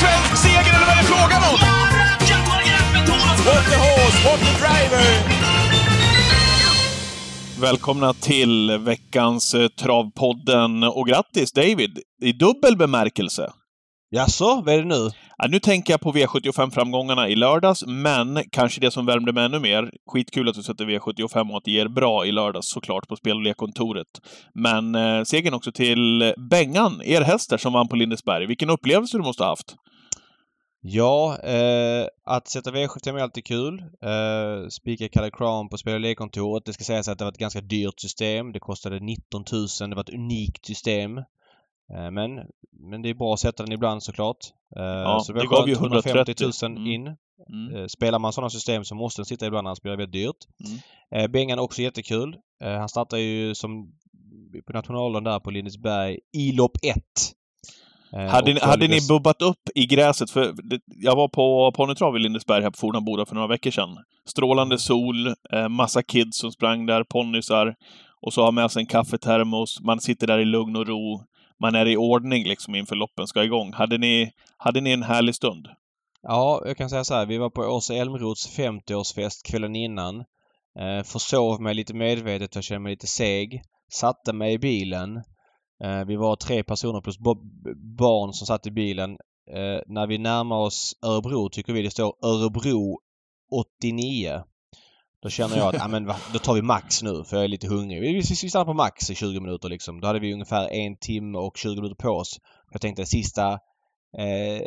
svensk seger eller vad är det frågan om? What the horse, what the driver! Välkomna till veckans eh, Travpodden och grattis David! I dubbel bemärkelse. Jaså, vad är det nu? Ja, nu tänker jag på V75-framgångarna i lördags, men kanske det som värmde mig ännu mer. Skitkul att du sätter V75 och att det ger bra i lördags såklart på spel och lekkontoret. Men eh, segern också till Bengan, er hästar som vann på Lindesberg. Vilken upplevelse du måste ha haft! Ja, eh, att sätta V75 är alltid kul. Eh, spika Kalle Crown på spel och lekkontoret. Det ska sägas att det var ett ganska dyrt system. Det kostade 19 000. Det var ett unikt system. Eh, men, men det är bra att sätta den ibland såklart. Eh, Ja, så det gav ju 150 000 Mm. in. Mm. Eh, Spelar man sådana system så måste den sitta ibland annars blir det väldigt dyrt. Mm. Bengan också jättekul. Han startar ju som på nationalen där på Lindesberg i lopp 1. Eh, Hade, ni, hade ni bubbat upp i gräset? För det, jag var på ponnytrav i Lindesberg här på Fornaboda för några veckor sedan. Strålande sol, eh, massa kids som sprang där, ponnysar. Och så har med sig en kaffetermos. Man sitter där i lugn och ro. Man är i ordning liksom inför loppen ska igång. Hade ni, hade ni en härlig stund? Ja, jag kan säga så här. Vi var på Åsa Elmroths 50-årsfest kvällen innan. Eh, försov mig lite medvetet. Jag kände mig lite seg. Satte mig i bilen. Eh, vi var tre personer plus bo- barn som satt i bilen. Eh, när vi närmar oss Örebro tycker vi det står Örebro 89. Då känner jag att, ja men då tar vi Max nu för jag är lite hungrig. Vi, vi, stannar på Max i 20 minuter liksom. Då hade vi ungefär en timme och 20 minuter på oss. Jag tänkte sista eh,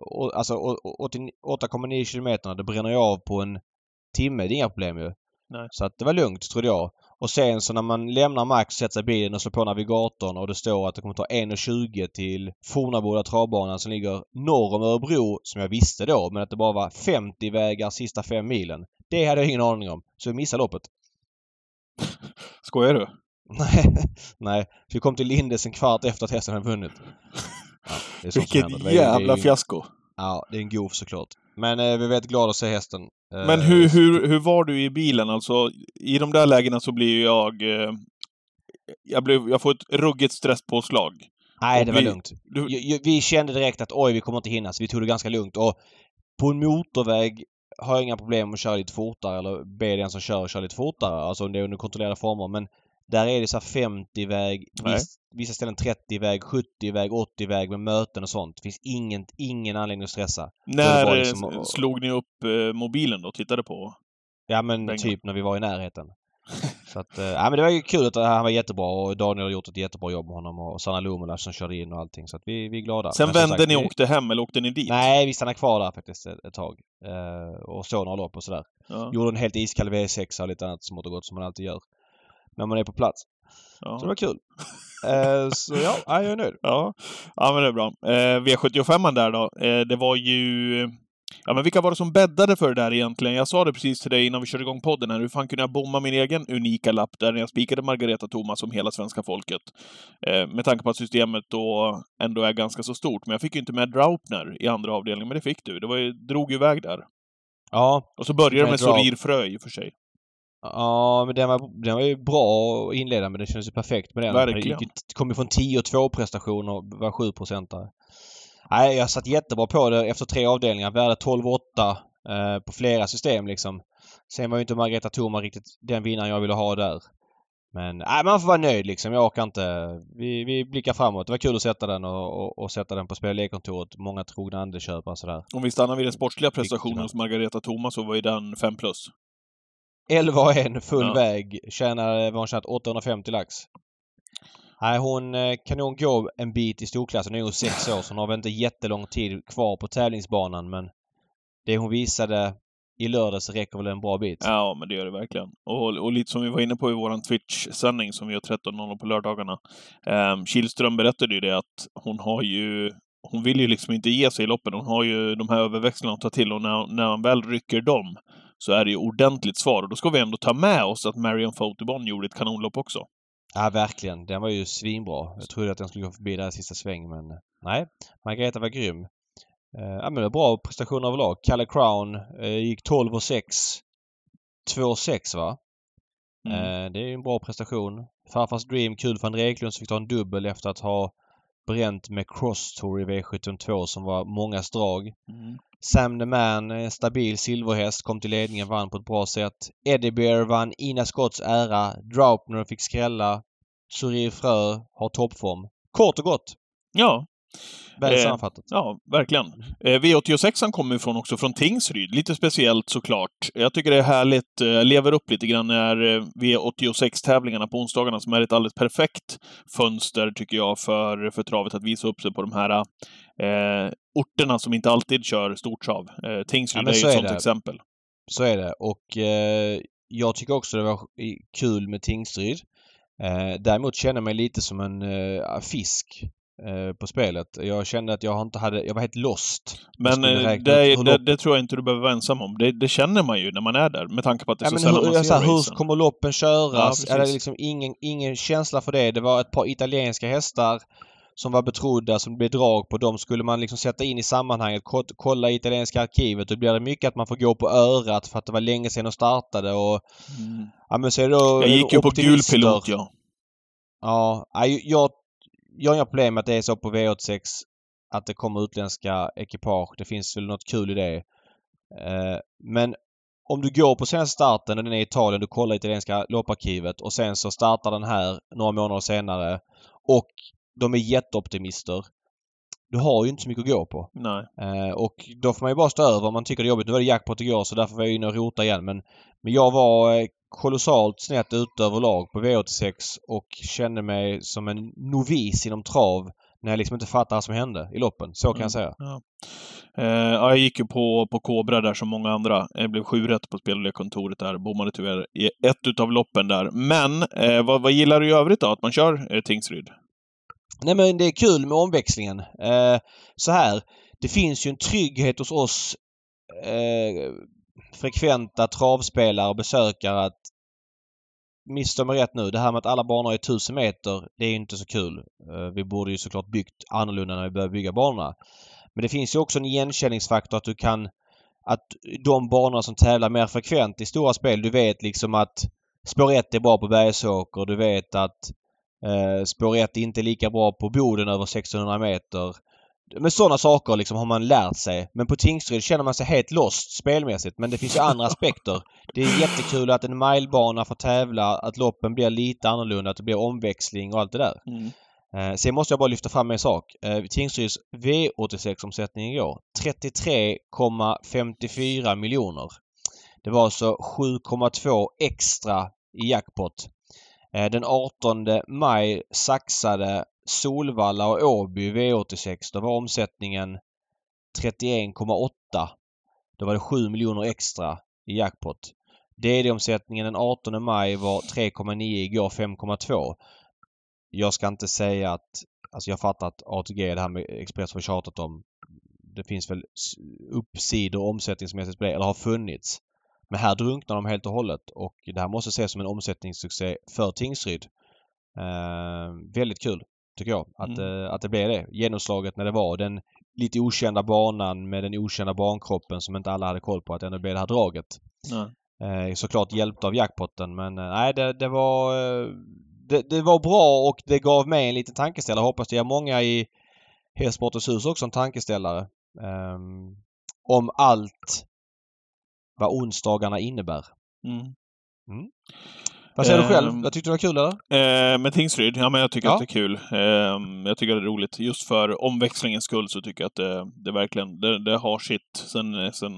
och, alltså å- å- 89 8,9 kilometerna det bränner jag av på en timme. Det är inga problem ju. Nej. Så att det var lugnt trodde jag. Och sen så när man lämnar Max, sätter sig i bilen och slår på navigatorn och det står att det kommer ta 1.20 till Fornaboda travbanan som ligger norr om Örebro, som jag visste då, men att det bara var 50 vägar sista fem milen. Det hade jag ingen aning om. Så jag missade loppet. Skojar du? Nej, nej. Vi kom till Lindes en kvart efter att hästen hade vunnit. Ja, Vilket jävla ju- fiasko! Ja, det är en goof såklart. Men eh, vi är väldigt glada att se hästen. Eh, Men hur, hur, hur var du i bilen? Alltså, i de där lägena så blir jag... Eh, jag, blev, jag får ett ruggigt stresspåslag. Nej, och det var vi- lugnt. Du, Vi kände direkt att oj, vi kommer inte hinna, så vi tog det ganska lugnt. Och på en motorväg har jag inga problem att köra lite fortare eller be den som kör köra lite fortare. Alltså om det är under kontrollerade former. Men där är det så här 50-väg, Nej. viss, vissa ställen 30-väg, 70-väg, 80-väg med möten och sånt. Det finns ingen, ingen anledning att stressa. när liksom- slog ni upp eh, mobilen då och tittade på? Ja men Pengar. typ när vi var i närheten. Så att, eh, ja men det var ju kul att han var jättebra och Daniel har gjort ett jättebra jobb med honom och Sanna Lumola som körde in och allting. Så att vi, vi är glada. Sen Men vände sagt, ni vi- och åkte hem, eller åkte ni dit? Nej, vi stannade kvar där faktiskt ett, ett tag. Eh, och såg några lopp och sådär. Ja, Gjorde en helt iskall V6 och lite annat smått och gott som man alltid gör. När man är på plats. Så det ja. var kul. Eh, så ja, ja, jag är nöjd. Ja. ja, men det är bra. Eh, V75 där då, eh, det var ju... Ja, men vilka var det som bäddade för det där egentligen? Jag sa det precis till dig innan vi körde igång podden här. Hur fan kunde jag bomma min egen unika lapp där när jag spikade Margareta Thomas som hela svenska folket? Eh, med tanke på att systemet då ändå är ganska så stort. Men jag fick ju inte med Draupner i andra avdelningen, men det fick du. Det var ju, drog ju iväg där. Ja, Och så började det Med med. Sorir Frö i och för sig. ja men den var, den var ju bra att inleda men det kändes ju perfekt med den. Verkligen. Det kom ju från 10-2 prestation och var 7 procentare. Nej, jag satt jättebra på det efter tre avdelningar. Värde 12-8 eh, på flera system liksom. Sen var ju inte Margareta Thoma riktigt den vinnaren jag ville ha där. Men nej, man får vara nöjd liksom. Jag orkar inte. Vi, vi blickar framåt. Det var kul att sätta den och, och, och sätta den på spel och lekkontoret. Många trogna andelköpare sådär. Om vi stannar vid den sportsliga prestationen hos Margareta Thomas så var ju den 5 plus. 11 och full Ja. väg. Tjänar, vad har hon tjänat? 850 lax. Nej, hon eh, kan nog gå en bit i storklassen. Nu är hon sex år så hon har väl inte jättelång tid kvar på tävlingsbanan men det hon visade i lördags räcker väl en bra bit. Ja, men det gör det verkligen. Och, och lite som vi var inne på i vår Twitch-sändning som vi gör 13.00 på lördagarna. Um, Kihlström berättade ju det att hon har ju hon vill ju liksom inte ge sig i loppen. Hon har ju de här överväxlarna att ta till och när, när han väl rycker dem så är det ju ordentligt svar. Och då ska vi ändå ta med oss att Marion Fotobon gjorde ett kanonlopp också. Ja, verkligen. Den var ju svinbra. Jag trodde att den skulle gå förbi där i sista sväng men nej. Margareta var grym. Eh, ja men det var bra prestation överlag. Kalle Crown eh, gick 12 och 6. 2-6 va? Mm. Eh, det är ju en bra prestation. Farfars Dream, kul för André Eklund som fick ta en dubbel efter att ha bränt med Cross Tour i V752 som var mångas drag. Mm. Sam the Man, en stabil silverhäst, kom till ledningen, vann på ett bra sätt. Eddie Bear vann Ina Scotts ära. Draupner fick skrälla. Sorir Frö har toppform. Kort och gott. Ja, Väl Eh, sammanfattat. Ja, verkligen. Eh, V86 kommer ifrån också från Tingsryd. Lite speciellt såklart. Jag tycker det är härligt. eh, lever upp lite grann när eh, V86-tävlingarna på onsdagarna som är ett alldeles perfekt fönster, tycker jag, för, för travet att visa upp sig på de här eh, orterna som inte alltid kör stort trav. Eh, Tingsryd Ja, är ju ett det. exempel. Så är det. Och eh, jag tycker också det var kul med Tingsryd. Eh, däremot känner jag mig lite som en eh, fisk eh, på spelet. Jag kände att jag inte hade... Jag var helt lost. Men eh, det, det, det tror jag inte du behöver vara ensam om. Det, det känner man ju när man är där, med tanke på att det är Ja, så sällan hur, man jag, ser här, hur kommer loppen Ja, köras? precis. är det liksom ingen, ingen känsla för det? Det var ett par italienska hästar som var betrodda, som blev drag på. De skulle man liksom sätta in i sammanhanget, ko- kolla i italienska arkivet. Då blir det mycket att man får gå på örat för att det var länge sedan de startade och... Mm. Ja men så är det då Jag gick ju på gul pilot, ja. Ja, jag, jag har inga problem med att det är så på V86 att det kommer utländska ekipage. Det finns väl något kul i det. Eh, men om du går på senaste starten och den är i Italien, du kollar italienska lopparkivet och sen så startar den här några månader senare och de är jätteoptimister. Du har ju inte så mycket att gå på. Nej. Eh, och då får man ju bara stå över om man tycker det är jobbigt. Nu var det jackpot igår så därför var jag inne och rota igen. Men, men jag var eh, kolossalt snett ute överlag på V86 och kände mig som en novis inom trav när jag liksom inte fattar vad som hände i loppen. Så kan Mm. jag säga. Ja. Eh, ja, jag gick ju på, på Cobra där som många andra. Jag blev sju rätt på spel och lekkontoret där. Bommade tyvärr i ett utav loppen där. Men eh, vad, vad gillar du i övrigt då? Att man kör eh, Tingsryd? Nej men det är kul med omväxlingen. Eh, så här. Det finns ju en trygghet hos oss eh, frekventa travspelare och besökare att missförstå mig rätt nu. Det här med att alla banor är 1000 meter, det är ju inte så kul. Eh, vi borde ju såklart byggt annorlunda när vi började bygga banorna. Men det finns ju också en igenkänningsfaktor att du kan... Att de banor som tävlar mer frekvent i stora spel, du vet liksom att spår 1 är bra på Bergsåker. Du vet att Eh, spår 1 inte är lika bra på Boden över 1600 meter. Men sådana saker liksom har man lärt sig. Men på Tingsryd känner man sig helt lost spelmässigt. Men det finns ju andra aspekter. Det är jättekul att en milebana får tävla, att loppen blir lite annorlunda, att det blir omväxling och allt det där. Mm. Eh, sen måste jag bara lyfta fram en sak. Eh, Tingsryds V86-omsättning igår. 33,54 miljoner. Det var alltså 7,2 extra i jackpot. Eh, Den 18 maj saxade Solvalla och Åby V86. Då var omsättningen 31,8. Då var det 7 miljoner extra i jackpot. DD-omsättningen den 18 maj var 3,9 igår 5,2. Jag ska inte säga att... Alltså jag fattar att ATG, det här med Express har vi tjatat om. Det finns väl uppsidor omsättningsmässigt på det, eller har funnits. Men här drunknar de helt och hållet och det här måste ses som en omsättningssuccé för Tingsryd. Eh, väldigt kul tycker jag att, Mm. eh, att det blev det. Genomslaget när det var den lite okända banan med den okända bankroppen som inte alla hade koll på att det ändå blev det här draget. Nej. Eh, såklart hjälpt av jackpotten men eh, nej det, det var eh, det, det var bra och det gav mig en liten tankeställare. Hoppas det ger många i Hästsportens hus också en tankeställare. ehm, om allt vad onsdagarna innebär. Mm. Vad säger du själv? Ehm, Jag tyckte det var kul eller? Eh, med Tingsryd? Ja, men jag tycker Ja. att det är kul. Eh, jag tycker att det är roligt. Just för omväxlingens skull så tycker jag att det, det verkligen det, det har sitt. Sen, sen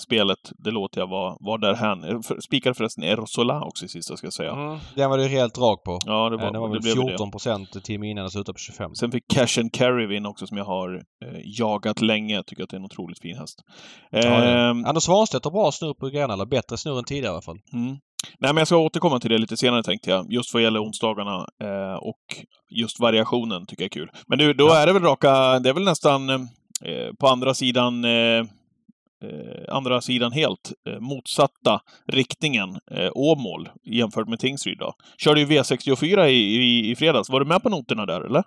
spelet, det låter jag vara var därhän. För- Spikade förresten Erosola också i sista, ska jag säga. Mm, den var du helt drag på. Ja, det Eh, var, den var det väl blev ju det. 14 procent timmen innan och slutade på 25. Sen fick Cash and Carry vinna också, som jag har eh, jagat länge. Jag tycker att det är en otroligt fin häst. Ja. Ehm, Anders Svanstedt har bra snurr på grejerna, eller bättre snurr än tidigare i alla fall. Mm. Nej, men jag ska återkomma till det lite senare tänkte jag. Just vad gäller onsdagarna eh, och just variationen tycker jag är kul. Men du, då Ja. är det väl raka, det är väl nästan eh, på andra sidan eh, eh, andra sidan helt eh, motsatta riktningen, eh, Åmål, jämfört med Tingsryd då. Körde ju V64 i, i, i fredags. Var du med på noterna där, eller?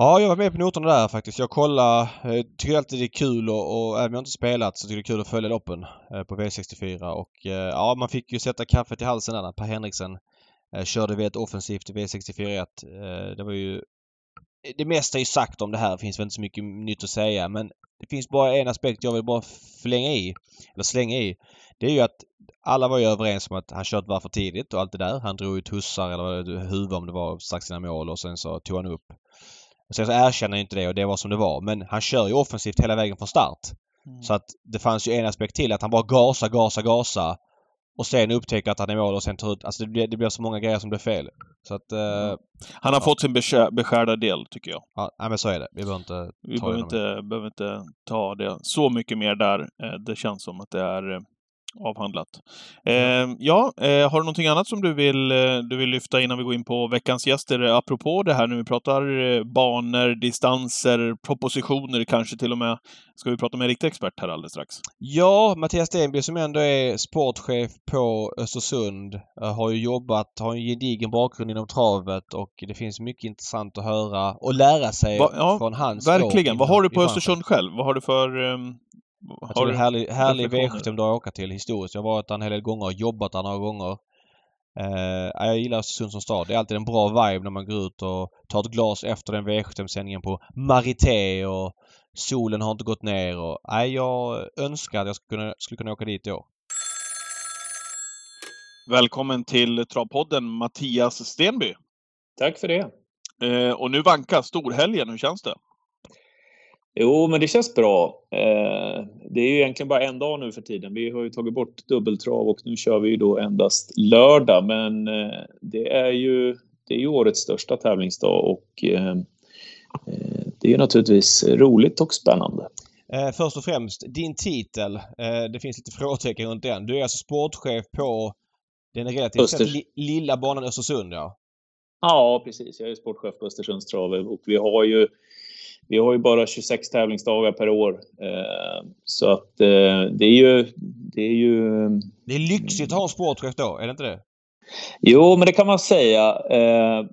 Ja, jag var med på noterna där faktiskt. Jag kollar, eh, tycker alltid det är kul och, och även om jag inte spelat så tycker jag det är kul att följa loppen eh, på V64 och eh, ja, man fick ju sätta kaffet i halsen där när Per Henriksen eh, körde vid ett offensivt V64 1. Eh, det var ju det mesta är ju sagt om det här. Det finns väl inte så mycket nytt att säga men det finns bara en aspekt jag vill bara flänga i. Eller slänga i. Det är ju att alla var ju överens om att han kört var för tidigt och allt det där. Han drog ju tussar eller huvud om det var strax innan mål och sen så tog han upp. Sen så erkänner han inte det och det var som det var. Men han kör ju offensivt hela vägen från start. Mm. Så att det fanns ju en aspekt till att han bara gasar, gasar, gasar. Och sen upptäcker att han är mål och sen tar ut... Alltså det blir, det blir så många grejer som blir fel. Så att... Eh, han har ja. fått sin beskärda del, tycker jag. Ja, men så är det. Vi behöver inte Vi behöver inte, behöver inte ta det så mycket mer där. Eh, det känns som att det är eh, avhandlat. Eh, ja, eh, har du någonting annat som du vill, eh, du vill lyfta innan vi går in på veckans gäster? Apropå det här nu, vi pratar eh, banor, distanser, propositioner kanske till och med. Ska vi prata med en riktig expert här alldeles strax? Ja, Mattias Stenby som ändå är sportchef på Östersund eh, har ju jobbat, har en gedigen bakgrund inom travet och det finns mycket intressant att höra och lära sig Va, ja, från hans Verkligen. Vad har du på Östersund själv? Vad har du för um jag tror det är en härlig, härlig V75 att åka till historiskt. Jag har varit där en hel del gånger och jobbat där några gånger. Eh, jag gillar Östersund som stad. Det är alltid en bra vibe när man går ut och tar ett glas efter den V75-sändningen på Marité och solen har inte gått ner och nej, jag önskar att jag skulle kunna, skulle kunna åka dit i år. Välkommen till Travpodden Mattias Stenby. Tack för det. Eh, och nu vankas storhelgen. Hur känns det? Jo, men det känns bra. Eh, det är ju egentligen bara en dag nu för tiden. Vi har ju tagit bort dubbeltrav och nu kör vi ju då endast lördag. Men eh, det är ju, det är ju årets största tävlingsdag och eh, det är ju naturligtvis roligt och spännande. Först och främst, din titel. Det finns lite frågetecken runt den. Du är alltså sportchef på den relativt Öster... sett lilla banan Östersund, ja? Ja, precis. Jag är sportchef på Östersunds trav och vi har ju vi har ju bara 26 tävlingsdagar per år. Eh, så att eh, det är ju... Det är ju... Det är lyxigt att ha sportchef då, är det inte det? Jo, men det kan man säga. Eh,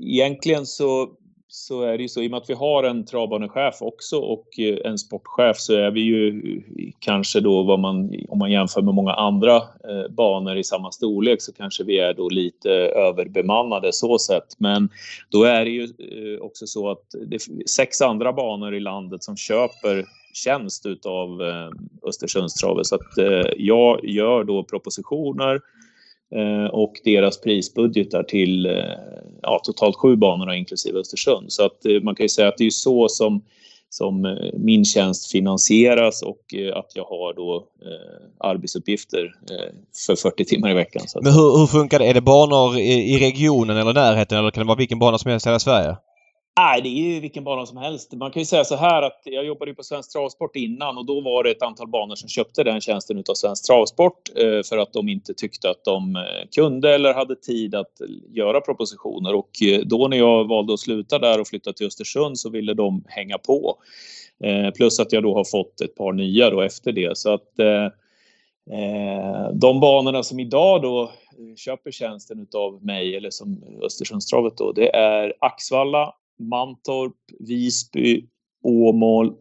egentligen så så är det ju så, i och med att vi har en travbanechef också och eh, en sportchef så är vi ju eh, kanske då vad man, om man jämför med många andra eh, banor i samma storlek så kanske vi är då lite överbemannade så sett. Men då är det ju eh, också så att det är sex andra banor i landet som köper tjänst utav eh, Östersundstravet så att jag gör då propositioner Eh, och deras prisbudgetar till eh, ja, totalt sju banor inklusive Östersund. Så att eh, man kan ju säga att det är så som, som min tjänst finansieras och att jag har då eh, arbetsuppgifter eh, för 40 timmar i veckan. Men hur, hur, funkar det? Är det banor i, i regionen eller närheten eller kan det vara vilken bana som helst i hela Sverige? Nej, det är ju vilken bana som helst. Man kan ju säga så här att jag jobbade ju på Svensk Travsport innan och då var det ett antal banor som köpte den tjänsten utav Svensk Travsport eh, för att de inte tyckte att de eh, kunde eller hade tid att göra propositioner. Och eh, då när jag valde att sluta där och flytta till Östersund så ville de hänga på. Plus att jag då har fått ett par nya då efter det. Så att de banorna som idag då köper tjänsten utav mig eller som Östersundstravet då, det är Axvalla, Mantorp, Visby, Åmål,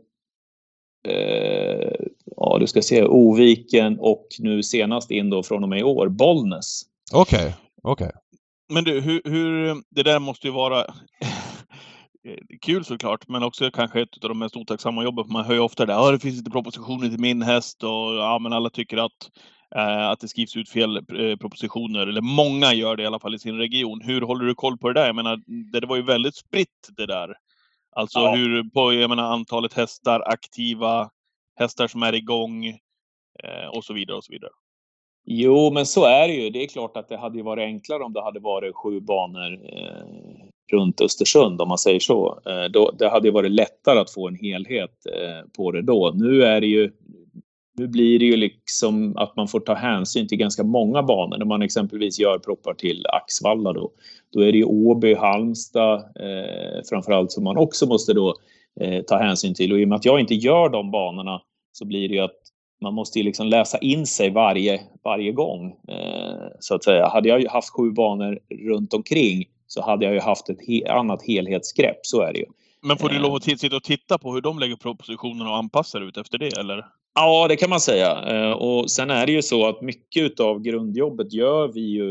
eh, ja du ska se, Oviken och nu senast in då från och med i år, Bollnäs. Okej, okay. okej. Okay. Men du, hur, hur, det där måste ju vara kul såklart, men också kanske ett av de mest otacksamma jobben. Man hör ju ofta det, ja det finns inte propositioner till min häst och ja men alla tycker att att det skrivs ut fel eh, propositioner, eller många gör det i alla fall i sin region. Hur håller du koll på det där? Jag menar, det, var ju väldigt spritt det där. Alltså ja. hur, på, jag menar antalet hästar, aktiva hästar som är igång eh, och så vidare och så vidare. Jo, men så är det ju. Det är klart att det hade ju varit enklare om det hade varit sju banor eh, runt Östersund, om man säger så. Eh, då, det hade varit lättare att få en helhet eh, på det då. Nu är det ju nu blir det ju liksom att man får ta hänsyn till ganska många banor. När man exempelvis gör proppar till Axvalla då, då är det ju Åby, Halmstad eh, framförallt som man också måste då eh, ta hänsyn till. Och i och med att jag inte gör de banorna så blir det ju att man måste ju liksom läsa in sig varje, varje gång. Eh, så att säga. Hade jag haft sju banor runt omkring så hade jag ju haft ett he annat helhetsgrepp, så är det ju. Men får du lov att eh. sitta och titta på hur de lägger propositionerna och anpassar ut efter det, eller? Ja, det kan man säga. Eh, och sen är det ju så att mycket av grundjobbet gör vi ju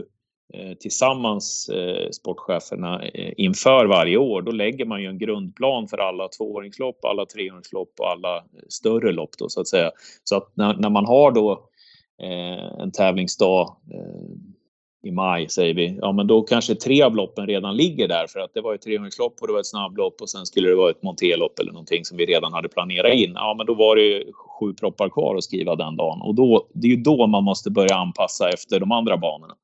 eh, tillsammans eh, sportcheferna inför varje år. Då lägger man ju en grundplan för alla tvååringslopp, alla treåringslopp och alla större lopp då så att säga. Så att när, när man har då en tävlingsdag i maj säger vi, ja men då kanske tre av loppen redan ligger där för att det var ett trehundralopp och det var ett snabblopp och sen skulle det vara ett monterlopp eller någonting som vi redan hade planerat in. Ja, men då var det sju proppar kvar att skriva den dagen och då, det är ju då man måste börja anpassa efter de andra banorna.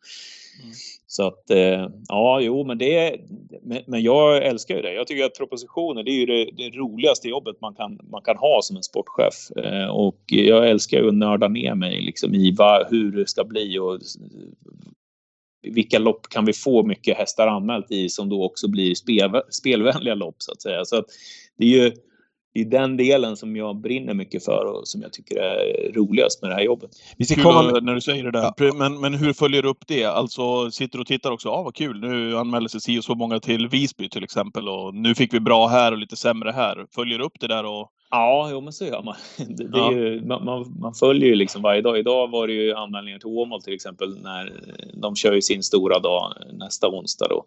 Mm. Så att eh, ja, jo, men det men jag älskar ju det. Jag tycker att propositioner, det är ju det, det roligaste jobbet man kan, man kan ha som en sportchef eh, och jag älskar ju att nörda ner mig liksom i vad, hur det ska bli och vilka lopp kan vi få mycket hästar anmält i som då också blir spel, spelvänliga lopp så att säga. Så att det är ju det är den delen som jag brinner mycket för och som jag tycker är roligast med det här jobbet. Vi ska komma med... när du säger det där. Ja. Men, men hur följer du upp det? Alltså sitter du och tittar också? Ja, ah, vad kul. Nu anmäler sig si och så många till Visby till exempel och nu fick vi bra här och lite sämre här. Följer du upp det där och Ja, jo, men så gör man. Det, det ja. ju, man, man, man, följer ju liksom varje dag. Idag var det ju anmälningar till Åmål till exempel när de kör ju sin stora dag nästa onsdag då.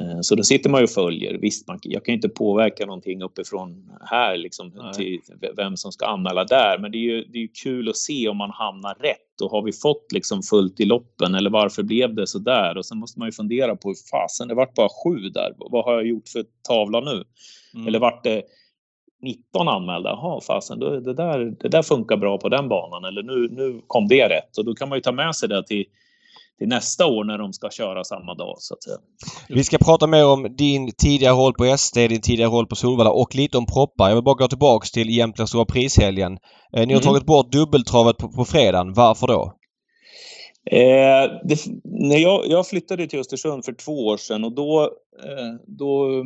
Eh, så då sitter man ju och följer. Visst, man, jag kan inte påverka någonting uppifrån här liksom till vem som ska anmäla där, men det är ju det är kul att se om man hamnar rätt och har vi fått liksom fullt i loppen eller varför blev det så där? Och sen måste man ju fundera på hur fasen, det vart bara sju där. Vad har jag gjort för tavla nu? Mm. Eller vart det 19 anmälda. Jaha, fasen, det, där, det där funkar bra på den banan. Eller nu, nu kom det rätt. Och då kan man ju ta med sig det till, till nästa år när de ska köra samma dag. Så att säga. Vi ska prata mer om din tidigare roll på SD, din tidigare roll på Solvalla och lite om proppar. Jag vill bara gå tillbaks till Jämtlands Stora Prishelgen. Eh, ni har mm. tagit bort dubbeltravet på, på fredagen. Varför då? Eh, det, när jag, jag, flyttade till Östersund för två år sedan och då, eh, då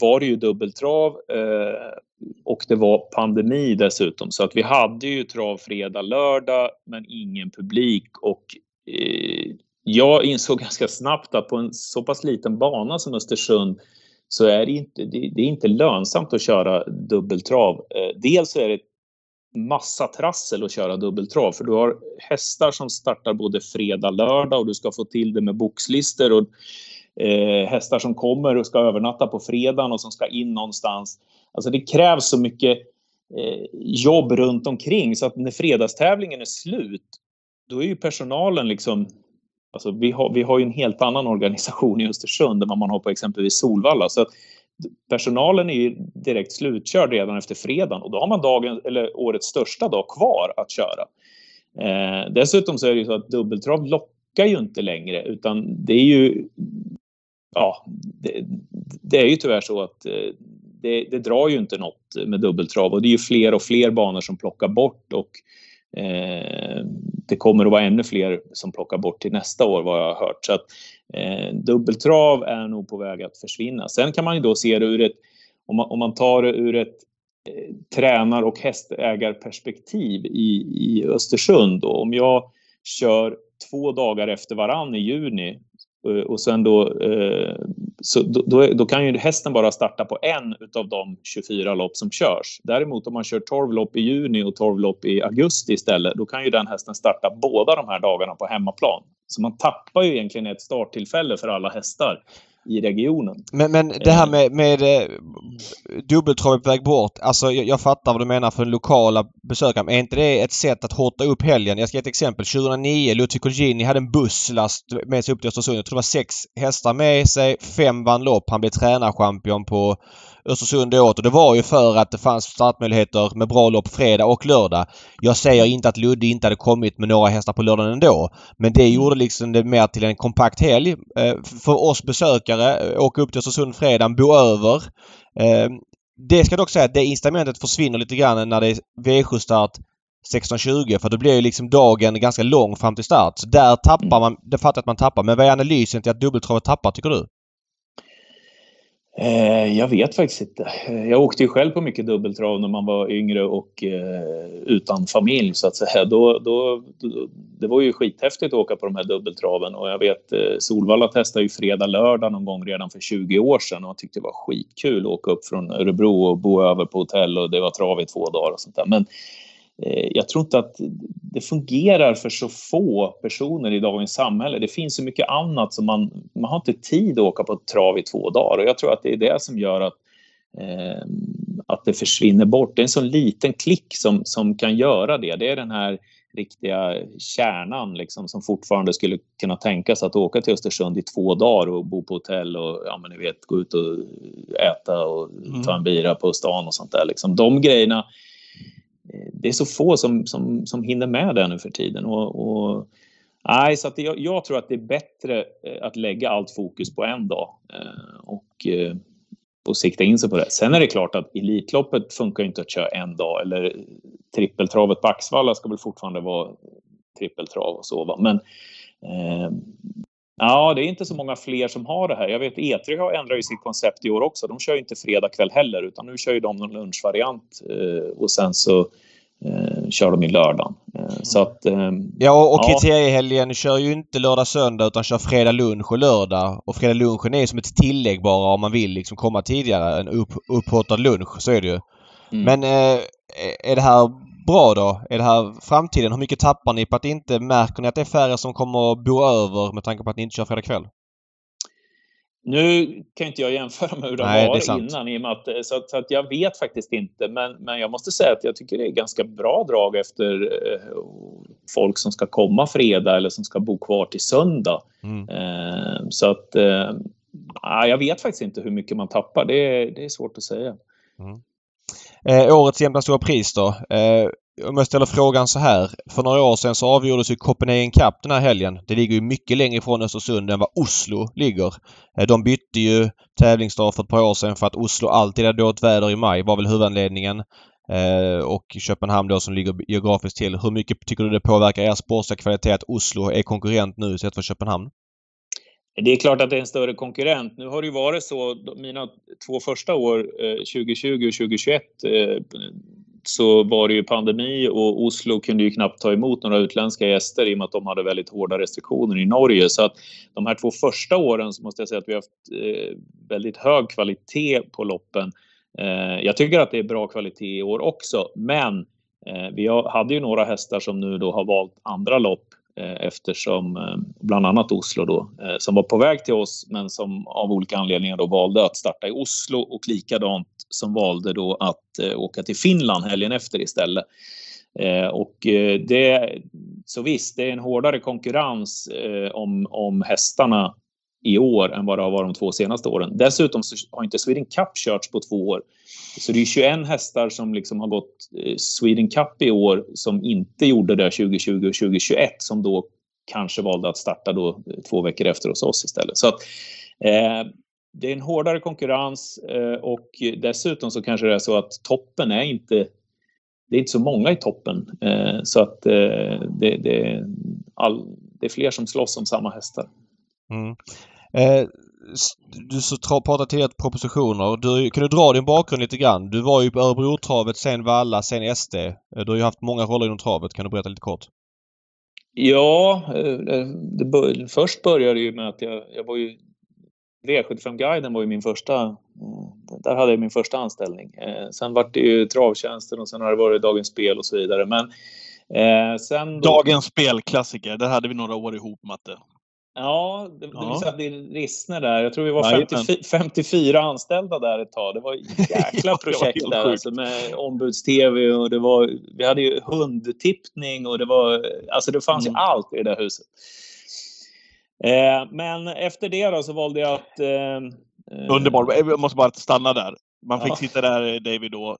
var det ju dubbeltrav eh, och det var pandemi dessutom. Så att vi hade ju trav fredag, lördag men ingen publik och eh, jag insåg ganska snabbt att på en så pass liten bana som Östersund så är det inte, det, det är inte lönsamt att köra dubbeltrav. Eh, dels så är det massa trassel att köra dubbeltrav för du har hästar som startar både fredag, lördag och du ska få till det med boxlister och eh, hästar som kommer och ska övernatta på fredagen och som ska in någonstans. Alltså det krävs så mycket eh, jobb runt omkring så att när fredagstävlingen är slut då är ju personalen liksom Alltså vi, har, vi har ju en helt annan organisation i Östersund än vad man har på exempelvis Solvalla. Så personalen är ju direkt slutkörd redan efter fredagen och då har man dagen, eller årets största dag kvar att köra. Eh, dessutom så är det ju så att dubbeltrav lockar ju inte längre utan det är ju ja, det, det, är ju tyvärr så att eh, det, det, drar ju inte något med dubbeltrav och det är ju fler och fler banor som plockar bort och eh, det kommer att vara ännu fler som plockar bort till nästa år vad jag har hört. Så att eh, dubbeltrav är nog på väg att försvinna. Sen kan man ju då se det ur ett, om man, om man tar det ur ett eh, tränar och hästägarperspektiv i, i Östersund. Då. Om jag kör två dagar efter varann i juni Eh, och sen då, eh, så då, då, kan ju hästen bara starta på en utav de 24 lopp som körs. Däremot om man kör 12 lopp i juni och 12 lopp i augusti istället, då kan ju den hästen starta båda de här dagarna på hemmaplan. Så man tappar ju egentligen ett starttillfälle för alla hästar i regionen. Men, men det här eh. med, med eh, dubbeltravet på väg bort. Alltså jag, jag, fattar vad du menar för den lokala besökaren. Är inte det ett sätt att hotta upp helgen? Jag ska ge ett exempel. 2009 Lucio Colgjini hade en busslast med sig upp till Östersund. Jag tror det var sex hästar med sig. Fem vann lopp. Han blev tränarchampion på Östersund åt och det var ju för att det fanns startmöjligheter med bra lopp fredag och lördag. Jag säger inte att Ludde inte hade kommit med några hästar på lördagen ändå. Men det gjorde liksom det mer till en kompakt helg. Eh, för oss besökare, eh, åka upp till Östersund fredag, bo över. Eh, det ska dock säga att det incitamentet försvinner lite grann när det är V7-start 16.20 för då blir ju liksom dagen ganska lång fram till start. Så där tappar man, det fattar att man tappar. Men vad är analysen till att dubbeltravet tappar tycker du? Eh, jag vet faktiskt inte. Eh, jag åkte ju själv på mycket dubbeltrav när man var yngre och eh, utan familj så att säga. Då, då, då, det var ju skithäftigt att åka på de här dubbeltraven och jag vet eh, Solvalla testade ju fredag, lördag någon gång redan för 20 år sedan och jag tyckte det var skitkul att åka upp från Örebro och bo över på hotell och det var trav i två dagar och sånt där. Men jag tror inte att det fungerar för så få personer i dagens samhälle. Det finns så mycket annat som man, man har inte tid att åka på trav i två dagar och jag tror att det är det som gör att eh, att det försvinner bort. Det är en sån liten klick som, som kan göra det. Det är den här riktiga kärnan liksom, som fortfarande skulle kunna tänka sig att åka till Östersund i två dagar och bo på hotell och ja, men ni vet, gå ut och äta och mm. ta en bira på stan och sånt där. Liksom. De grejerna, eh, Eh, det är så få som, som, som hinner med det nu för tiden. Och, och nej, så att jag, jag, tror att det är bättre eh, att lägga allt fokus på en dag. Eh, och och sikta in sig på det. Sen är det klart att Elitloppet funkar inte att köra en dag eller trippeltravet på Axvalla ska väl fortfarande vara trippeltrav och så. Va? Men eh, ja, det är inte så många fler som har det här. Jag vet E3 har ändrat ju sitt koncept i år också. De kör inte fredag kväll heller utan nu kör ju de någon lunchvariant eh, och sen så eh, kör de i lördagen. Eh, så att, eh, ja, och kriteriehelgen kör ju inte lördag söndag utan kör fredag lunch och lördag. Och fredag lunchen är som ett tillägg bara om man vill liksom komma tidigare. En upp, upphottad lunch, så är det ju. Mm. Men eh, är det här bra då? Är det här framtiden? Hur mycket tappar ni på att inte märker ni att det är färre som kommer att bo över med tanke på att ni inte kör fredag kväll? Nu kan inte jag jämföra med hur det Nej, var innan, i och att, så, att, så att jag vet faktiskt inte. Men, men jag måste säga att jag tycker det är ganska bra drag efter eh, folk som ska komma fredag eller som ska bo kvar till söndag. Mm. Eh, så att eh, jag vet faktiskt inte hur mycket man tappar. Det, det är svårt att säga. Mm. Eh, årets jämna stora pris då. Eh, om jag ställer frågan så här. För några år sedan så avgjordes ju Copenhagen Cup den här helgen. Det ligger ju mycket längre ifrån Östersund än vad Oslo ligger. Eh, de bytte ju tävlingsdag för ett par år sedan för att Oslo alltid hade dåligt väder i maj var väl huvudanledningen. Eh, och Köpenhamn då som ligger geografiskt till. Hur mycket tycker du det påverkar er sportsliga kvalitet att Oslo är konkurrent nu sett för Köpenhamn? Det är klart att det är en större konkurrent. Nu har det ju varit så, mina två första år, eh, 2020 och 2021, eh, så var det ju pandemi och Oslo kunde ju knappt ta emot några utländska gäster i och med att de hade väldigt hårda restriktioner i Norge. Så att de här två första åren så måste jag säga att vi har haft eh, väldigt hög kvalitet på loppen. Jag tycker att det är bra kvalitet i år också, men vi hade ju några hästar som nu då har valt andra lopp Eh, eftersom eh, bland annat Oslo då eh, som var på väg till oss men som av olika anledningar då valde att starta i Oslo och likadant som valde då att åka till Finland helgen efter istället. Och det, så visst, det är en hårdare konkurrens om, om hästarna i år än vad det har varit de två senaste åren. Dessutom så har inte Sweden Cup körts på två år. Så det är 21 hästar som liksom har gått eh, Sweden Cup i år som inte gjorde det 2020 och 2021 som då kanske valde att starta då eh, två veckor efter hos oss istället. Så att, eh, det är en hårdare konkurrens eh, och dessutom så kanske det är så att toppen är inte det är inte så många i toppen eh, så att eh, det, det, all, det är fler som slåss om samma hästar. Mm. Eh, du så pratar tidigare propositioner. Du, kan du dra din bakgrund lite grann? Du var ju på Örebrotravet, sen Valla, sen SD. Du har ju haft många roller inom travet. Kan du berätta lite kort? Ja, det bör, först började det ju med att jag, jag var ju V75-guiden var ju min första, eh, där hade jag min första anställning. Eh, sen var det ju Travtjänsten och sen har det varit Dagens Spel och så vidare. Men eh, sen då... Dagens Spel-klassiker, där hade vi några år ihop, Matte. Ja, det, ja. vi satt i Rissne där. Jag tror vi var 54, 54 anställda där ett tag. Det var jäkla projekt där alltså, med ombuds-tv och det var, vi hade ju hundtippning och det var, alltså det fanns mm. ju allt i det där huset. Eh, men efter det då så valde jag att... Eh, eh Underbart. Jag måste bara stanna där. Man fick ja. sitta där, David, då.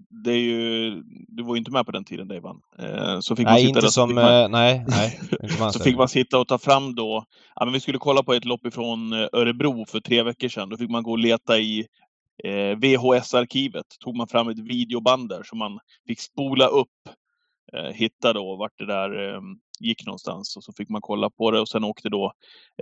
Eh, det är ju, du var ju inte med på den tiden, David. Så fick nej, man sitta inte där, som... Man, nej, nej. så fick man sitta och ta fram då... Ja, men vi skulle kolla på ett lopp ifrån Örebro för tre veckor sedan. Då fick man gå och leta i VHS-arkivet. Tog man fram ett videoband där som man fick spola upp. Eh, hitta då vart det där ehm, gick någonstans och så fick man kolla på det och sen åkte då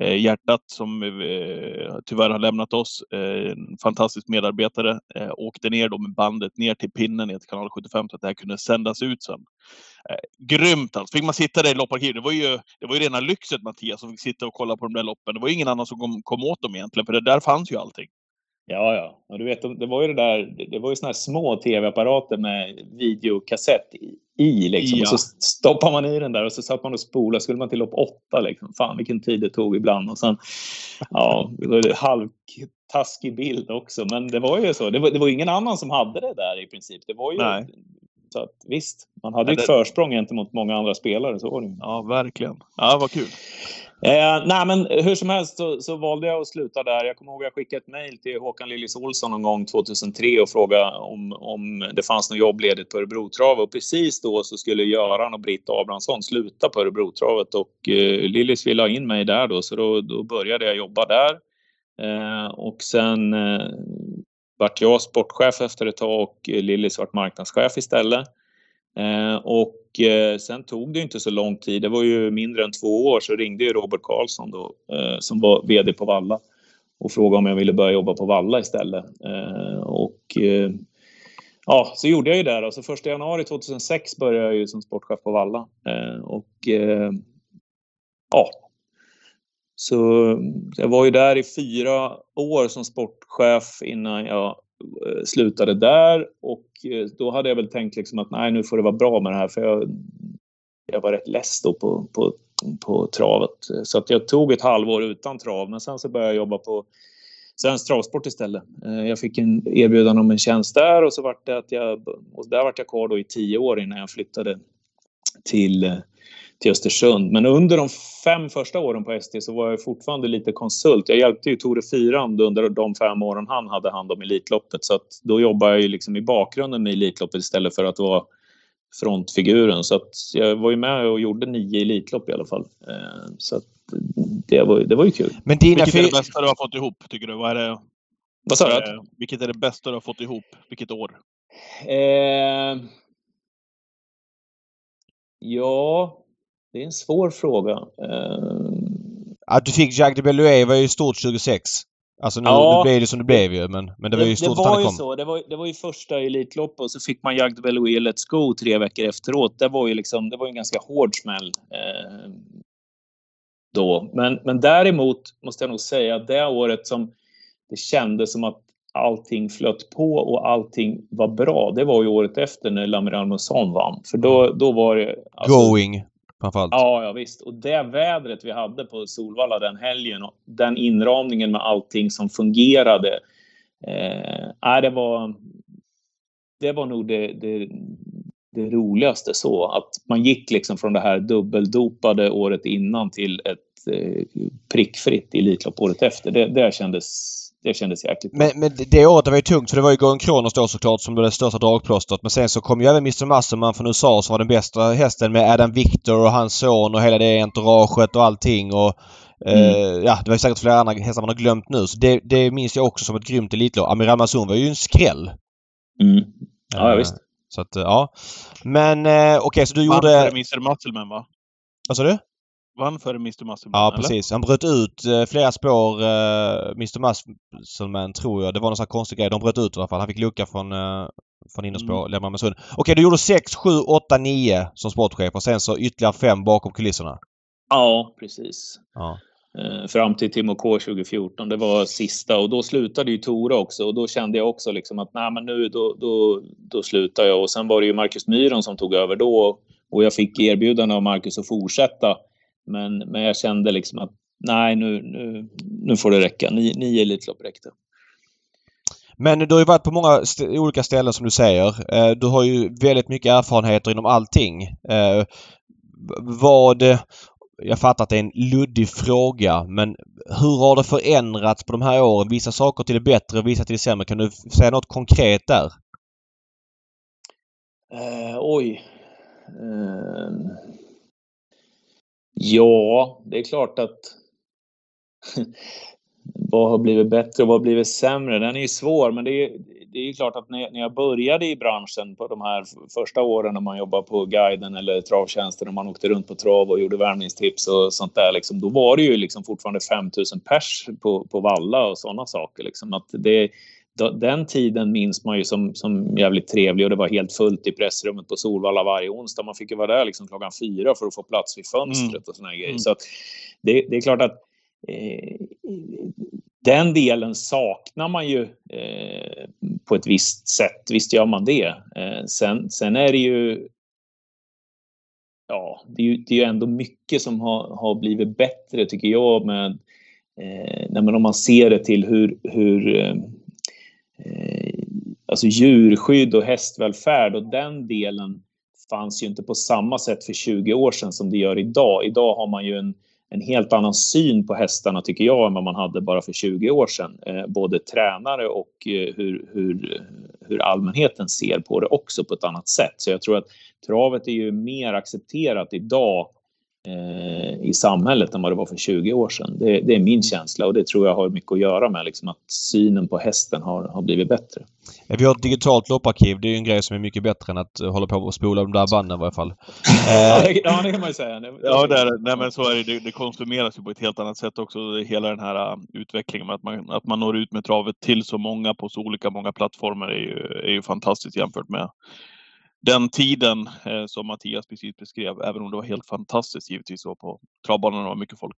eh, Hjärtat som eh, tyvärr har lämnat oss, eh, en fantastisk medarbetare, eh, åkte ner då med bandet ner till pinnen i kanal 75 så att det här kunde sändas ut sen. Eh, grymt alltså! Fick man sitta där i lopparkivet. Det var ju, det var ju rena lyxet Mattias som fick sitta och kolla på de där loppen. Det var ju ingen annan som kom, kom åt dem egentligen för det där fanns ju allting. Ja, ja. Och du vet, det var ju det där, det var ju såna här små tv-apparater med videokassett i liksom. Ja. Och så stoppar man i den där och så satt man och spolade. Skulle man till lopp åtta liksom. Fan vilken tid det tog ibland. Och sen, ja, det var halvtaskig bild också. Men det var ju så. Det var, det var ingen annan som hade det där i princip. Det var ju Nej. Så att, visst, man hade ju ett försprång gentemot många andra spelare. Så var det. Ja, verkligen. Ja, vad kul. Eh, nej, men hur som helst så, så, valde jag att sluta där. Jag kommer ihåg att jag skickade ett mejl till Håkan Lillis Olsson någon gång 2003 och frågade om, om det fanns något jobb ledigt på Örebrotravet. Och precis då så skulle Göran och Britt Abrahamsson sluta på Örebrotravet och eh, Lillis ville ha in mig där då, så då, då började jag jobba där. Eh, och sen eh, vart jag sportchef efter ett tag och Lillis vart marknadschef istället. Eh, och eh, sen tog det inte så lång tid, det var ju mindre än två år, så ringde ju Robert Karlsson då, eh, som var VD på Valla och frågade om jag ville börja jobba på Valla istället. Eh, och eh, ja, så gjorde jag ju det. Då. Så 1 januari 2006 började jag ju som sportchef på Valla. Eh, och ja, så mm, jag var ju där i fyra år som sportchef innan jag eh, slutade där och eh, då hade jag väl tänkt liksom att nej, nu får det vara bra med det här för jag, jag var rätt less då på, på, på travet. Så att jag tog ett halvår utan trav, men sen så började jag jobba på Svensk Travsport istället. Eh, jag fick en erbjudande om en tjänst där och så vart det att jag, och där vart jag kvar då i tio år innan jag flyttade till till Östersund. Men under de fem första åren på ST så var jag fortfarande lite konsult. Jag hjälpte ju Tore Fyrand under de fem åren han hade hand om Elitloppet. Så att då jobbade jag ju liksom i bakgrunden med Elitloppet istället för att vara frontfiguren. Så att jag var ju med och gjorde nio Elitlopp i alla fall. Eh, så att det var, det var ju kul. Men dina Vilket är det bästa du har fått ihop, tycker du? Vad är det? Vad sa du? Eh, vilket är det bästa du har fått ihop? Vilket år? Eh... Ja, det är en svår fråga. Uh... Att du fick Jacques de Bellué var ju stort 26. Alltså nu, ja, nu blev det som det blev ju, men, men det var ju stort det var att han kom. Så. Det var, det var ju första Elitloppet och så fick man Jacques de Bellué Let's Go tre veckor efteråt. Det var ju liksom, det var en ganska hård smäll. Eh, då. Men, men däremot måste jag nog säga att det året som det kändes som att allting flöt på och allting var bra. Det var ju året efter när Lamiral Muson vann. För då, då var det... Alltså, Going framförallt. Ja, ja visst. Och det vädret vi hade på Solvalla den helgen och den inramningen med allting som fungerade. Eh, det var. Det var nog det, det, det roligaste så att man gick liksom från det här dubbeldopade året innan till ett eh, prickfritt Elitlopp året efter. Det, det kändes det kändes jäkligt bra. Men, men det året var ju tungt för det var ju Going Kronos då såklart som blev det största dragplåstret. Men sen så kom ju även Mr Musselman från USA som var den bästa hästen med Adam Victor och hans son och hela det entouraget och allting. Och, eh, mm. eh, ja, det var säkert flera andra hästar man har glömt nu. Så det, det minns jag också som ett grymt elitlopp. Amiral Mazun var ju en skräll. Mm. Ja, ja, visst. Så att, ja. Men eh, okej, okay, så du gjorde... Han Mr Musselman va? Vad sa du? Vann före Mr Musselman? Ja, precis. Han bröt ut eh, flera spår, eh, Mr Musselman, tror jag. Det var någon sån här konstig grej. De bröt ut i alla fall. Han fick lucka från, eh, från innerspår, mm. lämna med sund. Okej, du gjorde 6, 7, 8, 9 som sportchef och sen så ytterligare 5 bakom kulisserna. Ja, precis. Ja. Eh, fram till Timo K 2014. Det var sista och då slutade ju Tora också och då kände jag också liksom att nej, men nu då, då, då slutar jag och sen var det ju Marcus Myron som tog över då och jag fick erbjudande av Marcus att fortsätta men, men jag kände liksom att nej, nu, nu, nu får det räcka. Nio, nio Elitlopp räckte. Men du har ju varit på många st olika ställen som du säger. Eh, du har ju väldigt mycket erfarenheter inom allting. Eh, vad... Jag fattar att det är en luddig fråga men hur har det förändrats på de här åren? Vissa saker till det bättre, vissa till det sämre. Kan du säga något konkret där? Uh, oj. Uh, Ja, det är klart att vad har blivit bättre och vad har blivit sämre? Den är ju svår, men det är, det är klart att när, jag började i branschen på de här första åren när man jobbade på guiden eller travtjänsten och man åkte runt på trav och gjorde värmningstips och sånt där, liksom, då var det ju liksom fortfarande 5000 pers på, på valla och sådana saker. Liksom. Att det, den tiden minns man ju som, som jävligt trevlig och det var helt fullt i pressrummet på Solvalla varje onsdag. Man fick ju vara där liksom klockan fyra för att få plats vid fönstret mm. och såna grejer. Mm. Så det, det, är klart att eh, den delen saknar man ju eh, på ett visst sätt. Visst gör man det. Eh, sen, sen är det ju ja, det är ju, det är ju ändå mycket som har, har blivit bättre tycker jag med eh, om man ser det till hur, hur eh, Eh, alltså djurskydd och hästvälfärd och den delen fanns ju inte på samma sätt för 20 år sedan som det gör idag. Idag har man ju en, en helt annan syn på hästarna tycker jag än vad man hade bara för 20 år sedan. Eh, både tränare och eh, hur, hur, hur allmänheten ser på det också på ett annat sätt. Så jag tror att travet är ju mer accepterat idag eh, i samhället än vad det var för 20 år sedan. Det, det, är min känsla och det tror jag har mycket att göra med liksom, att synen på hästen har, har blivit bättre. Vi har ett digitalt lopparkiv. Det är ju en grej som är mycket bättre än att hålla på och spola de där banden i varje fall. ja, det, ja, det kan man ju säga. Ja, det är, nej, men så är det. det. Det konsumeras ju på ett helt annat sätt också. Hela den här uh, utvecklingen med att man, att man når ut med travet till så många på så olika många plattformar är ju, är ju fantastiskt jämfört med den tiden eh, som Mattias precis beskrev, även om det var helt fantastiskt givetvis så på travbanan var mycket folk.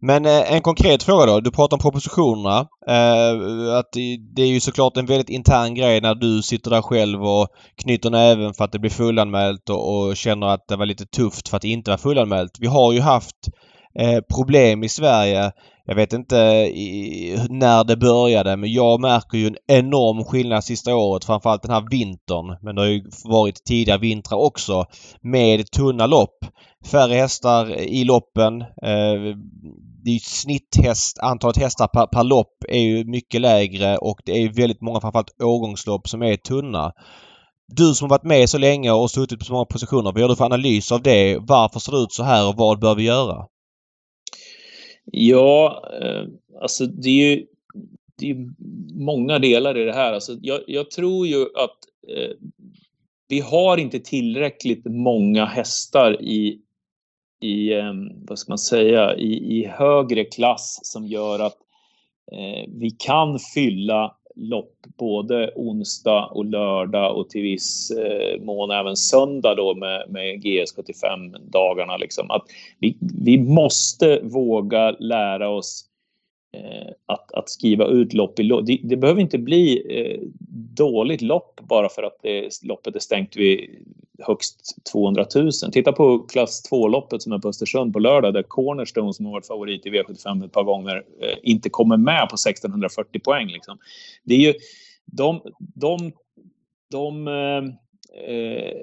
Men eh, en konkret fråga då. Du pratar om propositionerna. Eh, att det är ju såklart en väldigt intern grej när du sitter där själv och knyter näven för att det blir fullanmält och, och känner att det var lite tufft för att det inte var fullanmält. Vi har ju haft eh, problem i Sverige jag vet inte i, när det började men jag märker ju en enorm skillnad sista året. Framförallt den här vintern. Men det har ju varit tidigare vintrar också. Med tunna lopp. Färre hästar i loppen. Eh, det är snitthäst, antalet hästar per, per lopp är ju mycket lägre och det är väldigt många framförallt årgångslopp som är tunna. Du som har varit med så länge och suttit på så många positioner, vad gör du för analys av det? Varför ser det ut så här och vad bör vi göra? Ja, eh, alltså det är ju det är många delar i det här. Alltså jag, jag tror ju att eh, vi har inte tillräckligt många hästar i, i eh, vad ska man säga, i, i högre klass som gör att eh, vi kan fylla lopp både onsdag och lördag och till viss eh, mån även söndag då med, med GS75-dagarna. Liksom. Att vi, vi måste våga lära oss Eh, att, att skriva ut lopp i lopp. Det, det behöver inte bli eh, dåligt lopp bara för att det, loppet är stängt vid högst 200 000. Titta på klass 2-loppet som är på Östersund på lördag där Cornerstone som har varit favorit i V75 ett par gånger eh, inte kommer med på 1640 poäng. Liksom. Det är ju de, de, de eh, eh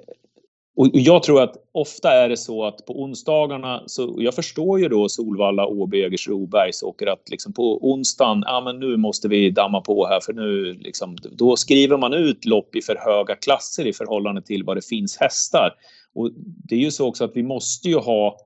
och jag tror att ofta är det så att på onsdagarna, så jag förstår ju då Solvalla, Åby, Jägersro, Bergsåker att liksom på onsdagen, ja men nu måste vi damma på här för nu liksom, då skriver man ut lopp i för höga klasser i förhållande till vad det finns hästar. Och det är ju så också att vi måste ju ha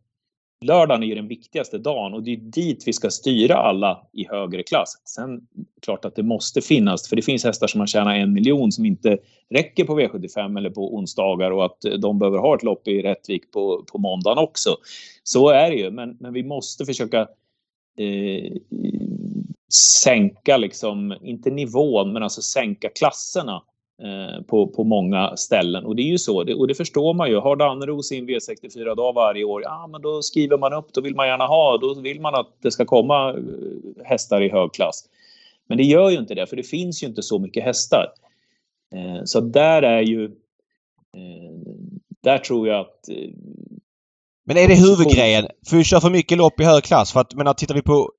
lördagen är ju den viktigaste dagen och det är dit vi ska styra alla i högre klass. Sen klart att det måste finnas, för det finns hästar som har tjänat en miljon som inte räcker på V75 eller på onsdagar och att de behöver ha ett lopp i Rättvik på, på måndagen också. Så är det ju, men, men vi måste försöka eh, sänka liksom, inte nivån, men alltså sänka klasserna på, på många ställen. Och det är ju så, det, och det förstår man ju. Har Danneryd sin V64-dag varje år, ja men då skriver man upp, då vill man gärna ha, då vill man att det ska komma eh, hästar i hög klass. Men det gör ju inte det, för det finns ju inte så mycket hästar. Eh, så där är ju... Där tror jag att... Men är det huvudgrejen? För vi kör för mycket lopp i hög klass. För att, menar, tittar vi på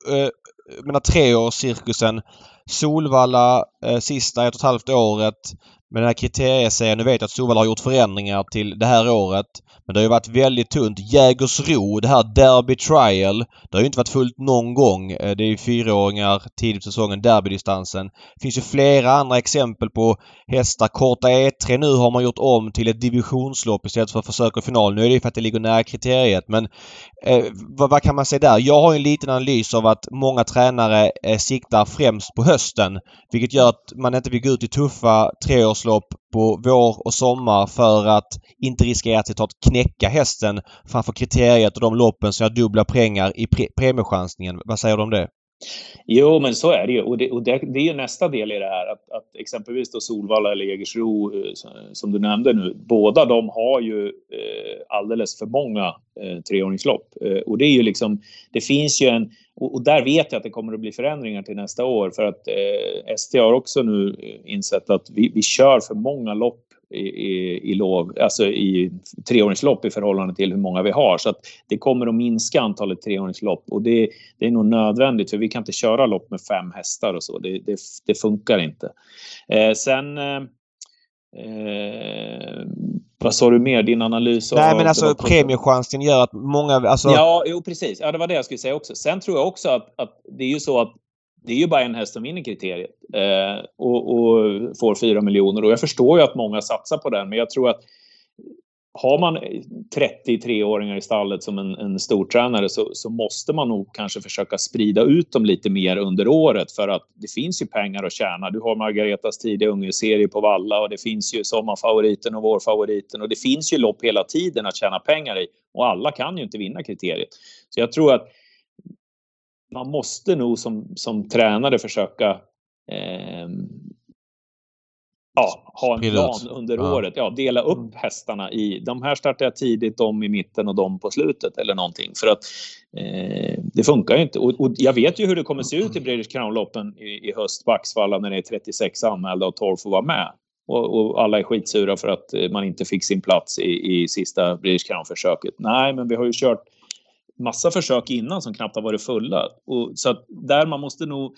eh, menar, treårscirkusen Solvalla eh, sista ett och ett halvt året med den här kriterieserien. Nu vet jag att Solvalla har gjort förändringar till det här året. Men det har ju varit väldigt tunt. Jägersro, det här Derby Trial. Det har ju inte varit fullt någon gång. Eh, det är ju fyraåringar tidigt på säsongen, derbydistansen. Det finns ju flera andra exempel på hästar. Korta E3 nu har man gjort om till ett divisionslopp istället för försök och final. Nu är det ju för att det ligger nära kriteriet men eh, vad, vad, kan man säga där? Jag har en liten analys av att många tränare eh, siktar främst på hösten. Vilket gör att man inte vill gå ut i tuffa treårslopp på vår och sommar för att inte riskera att knäcka hästen framför kriteriet och de loppen som har dubbla pengar i pre premiechansningen. Vad säger du om det? Jo, men så är det ju. Och det, och det, det är ju nästa del i det här. Att, att exempelvis då Solvalla eller Jägersro, eh, som du nämnde nu, båda de har ju eh, alldeles för många eh, treåringslopp. Eh, och det är ju liksom, det finns ju en, och, och, där vet jag att det kommer att bli förändringar till nästa år för att eh, ST har också nu insett att vi, vi kör för många lopp i, i, i lov, alltså i treåringslopp i förhållande till hur många vi har. Så att det kommer att minska antalet treåringslopp och det, det är nog nödvändigt för vi kan inte köra lopp med fem hästar och så. Det, det, det funkar inte. Eh, sen eh, Eh, vad sa du mer? Din analys? Nej men alltså premiechansen gör att många... Alltså... Ja, jo precis. Ja, det var det jag skulle säga också. Sen tror jag också att, att det är ju så att det är ju bara en häst som vinner kriteriet eh, och, och, får 4 miljoner. Och jag förstår ju att många satsar på den, men jag tror att har man 33-åringar i stallet som en, en stortränare så, så måste man nog kanske försöka sprida ut dem lite mer under året för att det finns ju pengar att tjäna. Du har Margaretas tidiga ungeserie på Valla och det finns ju sommarfavoriten och vårfavoriten och det finns ju lopp hela tiden att tjäna pengar i och alla kan ju inte vinna kriteriet. Så jag tror att man måste nog som, som tränare försöka eh, ja, ha en plan under ja. året. Ja, dela upp mm. hästarna i de här startar jag tidigt, de i mitten och de på slutet eller någonting. För att eh, det funkar ju inte. Och, och, jag vet ju hur det kommer se ut i British Crown-loppen i, i höst på Axvalla när det är 36 anmälda och 12 får vara med. Och, och, alla är skitsura för att eh, man inte fick sin plats i, i sista British Crown-försöket. Nej, men vi har ju kört massa försök innan som knappt har varit fulla. Och, så att där man måste nog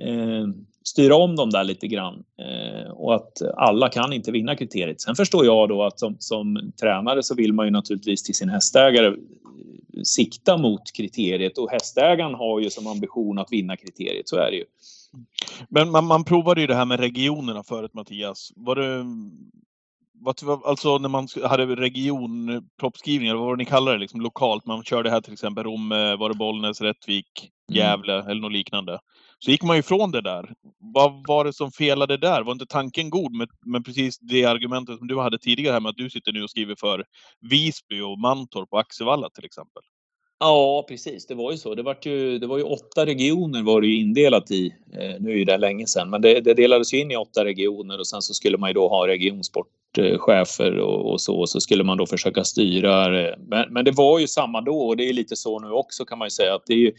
eh, styra om dem där lite grann. Eh, och att alla kan inte vinna kriteriet. Sen förstår jag då att som, som tränare så vill man ju naturligtvis till sin hästägare sikta mot kriteriet och hästägaren har ju som ambition att vinna kriteriet, så är det ju. Men man, man provade ju det här med regionerna förut Mattias. Var det, alltså när man hade regionproppskrivningar, vad var det ni kallade det, liksom lokalt? Man körde här till exempel Rom, var det Bollnäs, Rättvik, mm. Gävle mm. eller något liknande. Så gick man ifrån det där. Vad var det som felade där? Var inte tanken god med, med precis det argumentet som du hade tidigare här med att du sitter nu och skriver för Visby och Mantorp och Axevalla till exempel? Ja, precis. Det var ju så. Det var ju, det var ju åtta regioner var det ju indelat i. Eh, nu är ju det länge sedan, men det, det, delades ju in i åtta regioner och sen så skulle man ju då ha regionsportchefer och, och så. Och så skulle man då försöka styra. Eh, men, men det var ju samma då och det är lite så nu också kan man ju säga att det är ju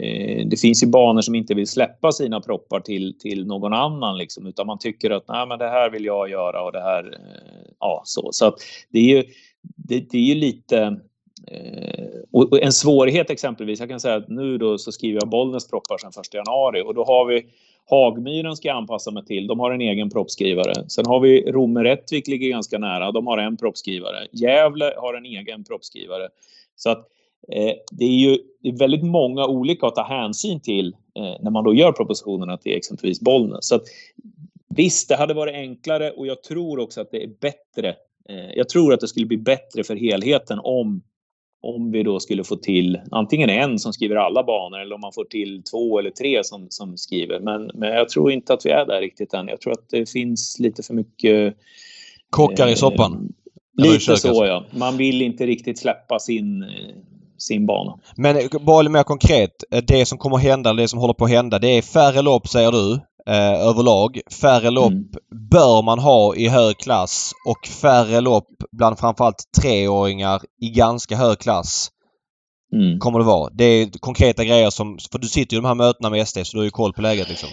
eh, det finns ju banor som inte vill släppa sina proppar till, till någon annan liksom, utan man tycker att nej, men det här vill jag göra och det här, ja så. Så att det är ju, det, det är ju lite Eh, och en svårighet exempelvis, jag kan säga att nu då så skriver jag Bollnäs proppar sedan 1 januari och då har vi Hagmyren ska jag anpassa mig till. De har en egen proppskrivare. Sen har vi Romme Rättvik ligger ganska nära. De har en proppskrivare. Gävle har en egen proppskrivare. Så att eh, det är ju det är väldigt många olika att ta hänsyn till eh, när man då gör propositionerna till exempelvis Bollnäs. Så att, visst, det hade varit enklare och jag tror också att det är bättre. Eh, jag tror att det skulle bli bättre för helheten om om vi då skulle få till antingen en som skriver alla banor eller om man får till två eller tre som, som skriver. Men, men jag tror inte att vi är där riktigt än. Jag tror att det finns lite för mycket... Kockar i soppan? Eh, lite så ja. Man vill inte riktigt släppa sin, sin bana. Men bara lite mer konkret. Det som kommer hända, det som håller på att hända, det är färre lopp säger du eh, överlag. Färre lopp mm. bör man ha i hög klass och färre lopp bland framförallt treåringar i ganska hög klass. Mm. Kommer det vara. Det är konkreta grejer som... För du sitter ju i de här mötena med SD så du har ju koll på läget liksom.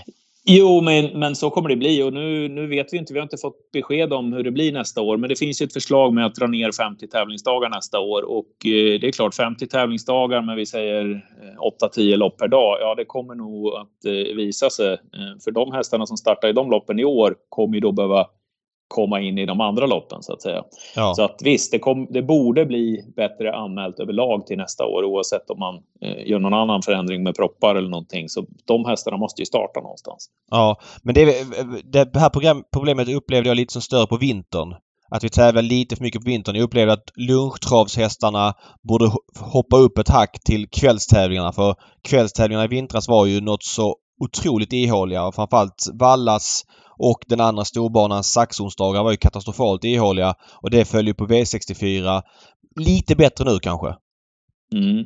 Jo, men, men så kommer det bli och nu, nu vet vi inte. Vi har inte fått besked om hur det blir nästa år, men det finns ju ett förslag med att dra ner 50 tävlingsdagar nästa år och eh, det är klart 50 tävlingsdagar, men vi säger eh, 8-10 lopp per dag. Ja, det kommer nog att eh, visa sig. Eh, för de hästarna som startar i de loppen i år kommer ju då behöva komma in i de andra loppen så att säga. Ja. Så att visst, det, kom, det, borde bli bättre anmält överlag till nästa år oavsett om man eh, gör någon annan förändring med proppar eller någonting. Så de hästarna måste ju starta någonstans. Ja, men det, det här program, problemet upplevde jag lite som större på vintern. Att vi tävlar lite för mycket på vintern. Jag upplevde att lunchtravshästarna borde hoppa upp ett hack till kvällstävlingarna för kvällstävlingarna i vintras var ju något så otroligt ihåliga. Framförallt Vallas och den andra storbanans saxonsdagar var ju katastrofalt ihåliga och det följer på V64. Lite bättre nu kanske? Mm.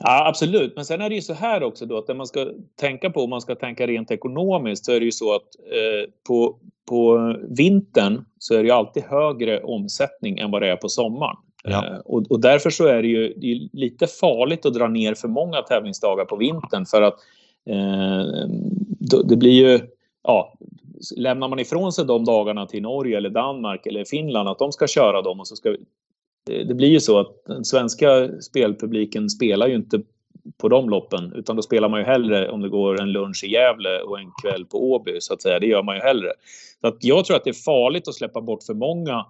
Ja, absolut. Men sen är det ju så här också då att det man ska tänka på, om man ska tänka rent ekonomiskt, så är det ju så att eh, på, på vintern så är det ju alltid högre omsättning än vad det är på sommaren. Ja. Eh, och, och, därför så är det ju det är lite farligt att dra ner för många tävlingsdagar på vintern för att eh, det blir ju, ja, lämnar man ifrån sig de dagarna till Norge eller Danmark eller Finland att de ska köra dem och så ska det blir ju så att den svenska spelpubliken spelar ju inte på de loppen utan då spelar man ju hellre om det går en lunch i Gävle och en kväll på Åby så att säga. Det gör man ju hellre. Så att jag tror att det är farligt att släppa bort för många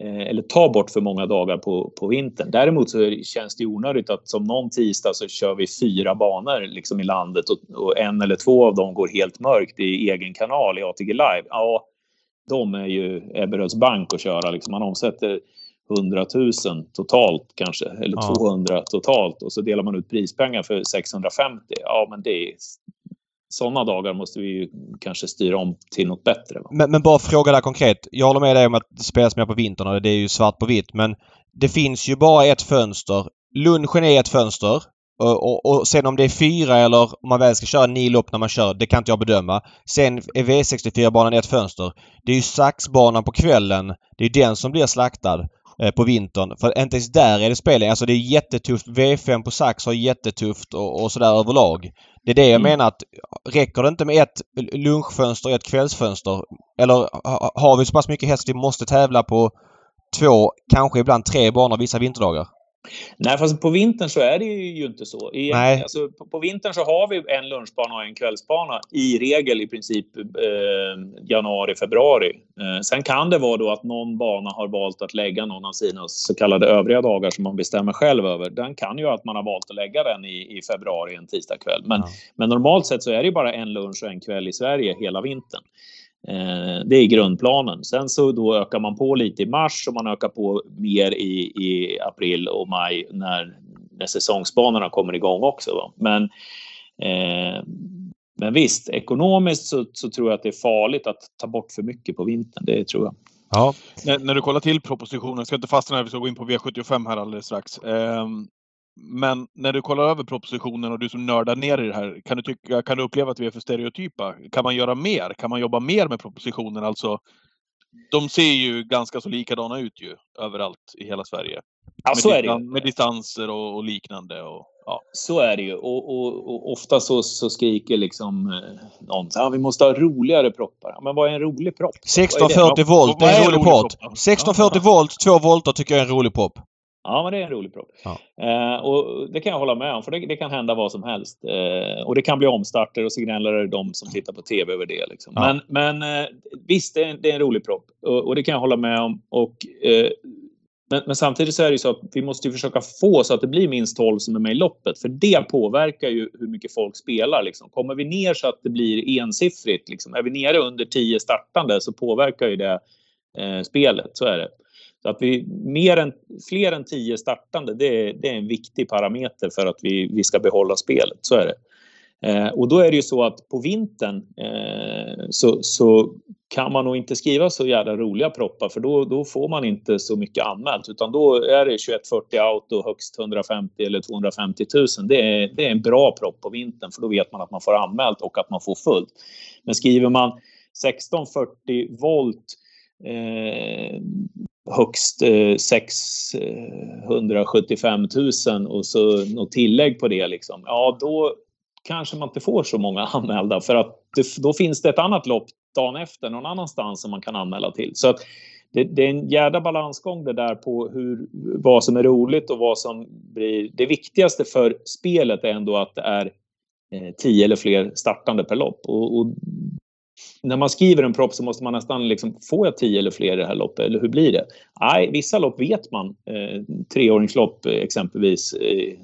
eller ta bort för många dagar på, på vintern. Däremot så känns det onödigt att som någon tisdag så kör vi fyra banor liksom i landet och, och en eller två av dem går helt mörkt i egen kanal i ATG Live. Ja, de är ju Ebberöds bank att köra. Liksom. Man omsätter 100 000 totalt kanske, eller ja. 200 totalt och så delar man ut prispengar för 650. Ja, men det är sådana dagar måste vi ju kanske styra om till något bättre. Men, men, bara fråga där konkret. Jag håller med dig om att det spelas mer på vintern och det är ju svart på vitt. Men det finns ju bara ett fönster. Lunchen är ett fönster. Och, och, och, sen om det är fyra eller om man väl ska köra nio lopp när man kör, det kan inte jag bedöma. Sen är V64-banan ett fönster. Det är ju saxbanan på kvällen. Det är den som blir slaktad. Eh, på vintern. För inte ens där är det spel. Alltså det är jättetufft. V5 på sax har jättetufft och, och sådär överlag. Det är det jag mm. menar att räcker det inte med ett lunchfönster och ett kvällsfönster? Eller har vi så pass mycket häst att vi måste tävla på två, kanske ibland tre banor vissa vinterdagar? Nej, fast på vintern så är det ju inte så. I, Nej. Alltså, på, på, vintern så har vi en lunchbana och en kvällsbana i regel i princip eh, januari, februari. Eh, sen kan det vara då att någon bana har valt att lägga någon av sina så kallade övriga dagar som man bestämmer själv över. Den kan ju att man har valt att lägga den i, i februari en tisdagkväll. Men, ja. men normalt sett så är det bara en lunch och en kväll i Sverige hela vintern. Eh, det är grundplanen. Sen så då ökar man på lite i mars och man ökar på mer i, i april och maj när, när säsongsbanorna kommer igång också. Men, eh, men visst, ekonomiskt så, så, tror jag att det är farligt att ta bort för mycket på vintern. Det tror jag. Ja. När, när du kollar till propositionen, jag ska inte fastna här, vi ska gå in på V75 här alldeles strax. Eh, men när du kollar över propositionen och du som nördar ner i det här, kan du, tycka, kan du uppleva att vi är för stereotypa? Kan man göra mer? Kan man jobba mer med propositionen? Alltså, de ser ju ganska så likadana ut ju överallt i hela Sverige. Ja, med, så är det med distanser och, och liknande. Och, ja. Så är det ju. Och, och, och ofta så, så, skriker liksom eh, någon att ja, vi måste ha roligare proppar. Men vad är en rolig propp? 1640 volt, det är en rolig propp. 1640 volt, 2 volter tycker jag är en rolig propp. Ja, men det är en rolig propp. Ja. Eh, och det kan jag hålla med om, för det, det kan hända vad som helst. Eh, och det kan bli omstarter och så gnäller de som tittar på TV över det. Liksom. Ja. Men, men eh, visst, det är, det är en rolig propp och, och, det kan jag hålla med om. Och, eh, men, men, samtidigt så är det ju så att vi måste försöka få så att det blir minst 12 som är med i loppet, för det påverkar ju hur mycket folk spelar. Liksom. Kommer vi ner så att det blir ensiffrigt, liksom, är vi nere under 10 startande så påverkar ju det eh, spelet. Så är det. Så att vi, mer än, fler än tio startande, det är, det är en viktig parameter för att vi, vi ska behålla spelet. Så är det. Eh, och då är det ju så att på vintern eh, så, så kan man nog inte skriva så jävla roliga proppar för då, då får man inte så mycket anmält utan då är det 2140 auto högst 150 eller 250 000. Det är, det är en bra propp på vintern för då vet man att man får anmält och att man får fullt. Men skriver man 1640 volt eh, högst eh, 675 000 och så något tillägg på det liksom. Ja, då kanske man inte får så många anmälda för att det, då finns det ett annat lopp dagen efter någon annanstans som man kan anmäla till. Så att det, det, är en jädra balansgång det där på hur, vad som är roligt och vad som blir... Det viktigaste för spelet är ändå att det är eh, tio eller fler startande per lopp. Och, och när man skriver en propp så måste man nästan liksom, får jag tio eller fler i det här loppet eller hur blir det? Nej, vissa lopp vet man. Eh, treåringslopp eh, exempelvis. Eh,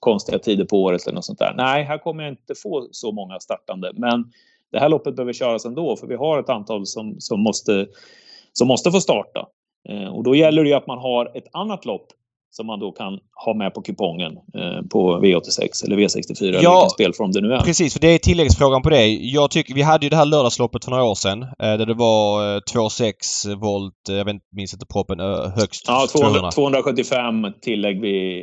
konstiga tider på året eller något sånt där. Nej, här kommer jag inte få så många startande. Men det här loppet behöver köras ändå för vi har ett antal som, som, måste, som måste få starta. Eh, och då gäller det ju att man har ett annat lopp som man då kan ha med på kupongen eh, på V86 eller V64 ja, eller vilken spelform det nu är. Precis, för det är tilläggsfrågan på det. Jag tycker, vi hade ju det här lördagsloppet för några år sedan eh, där det var eh, 2,6 volt, eh, jag vet, minns inte proppen, eh, högst Ja, 200, 275 tillägg vid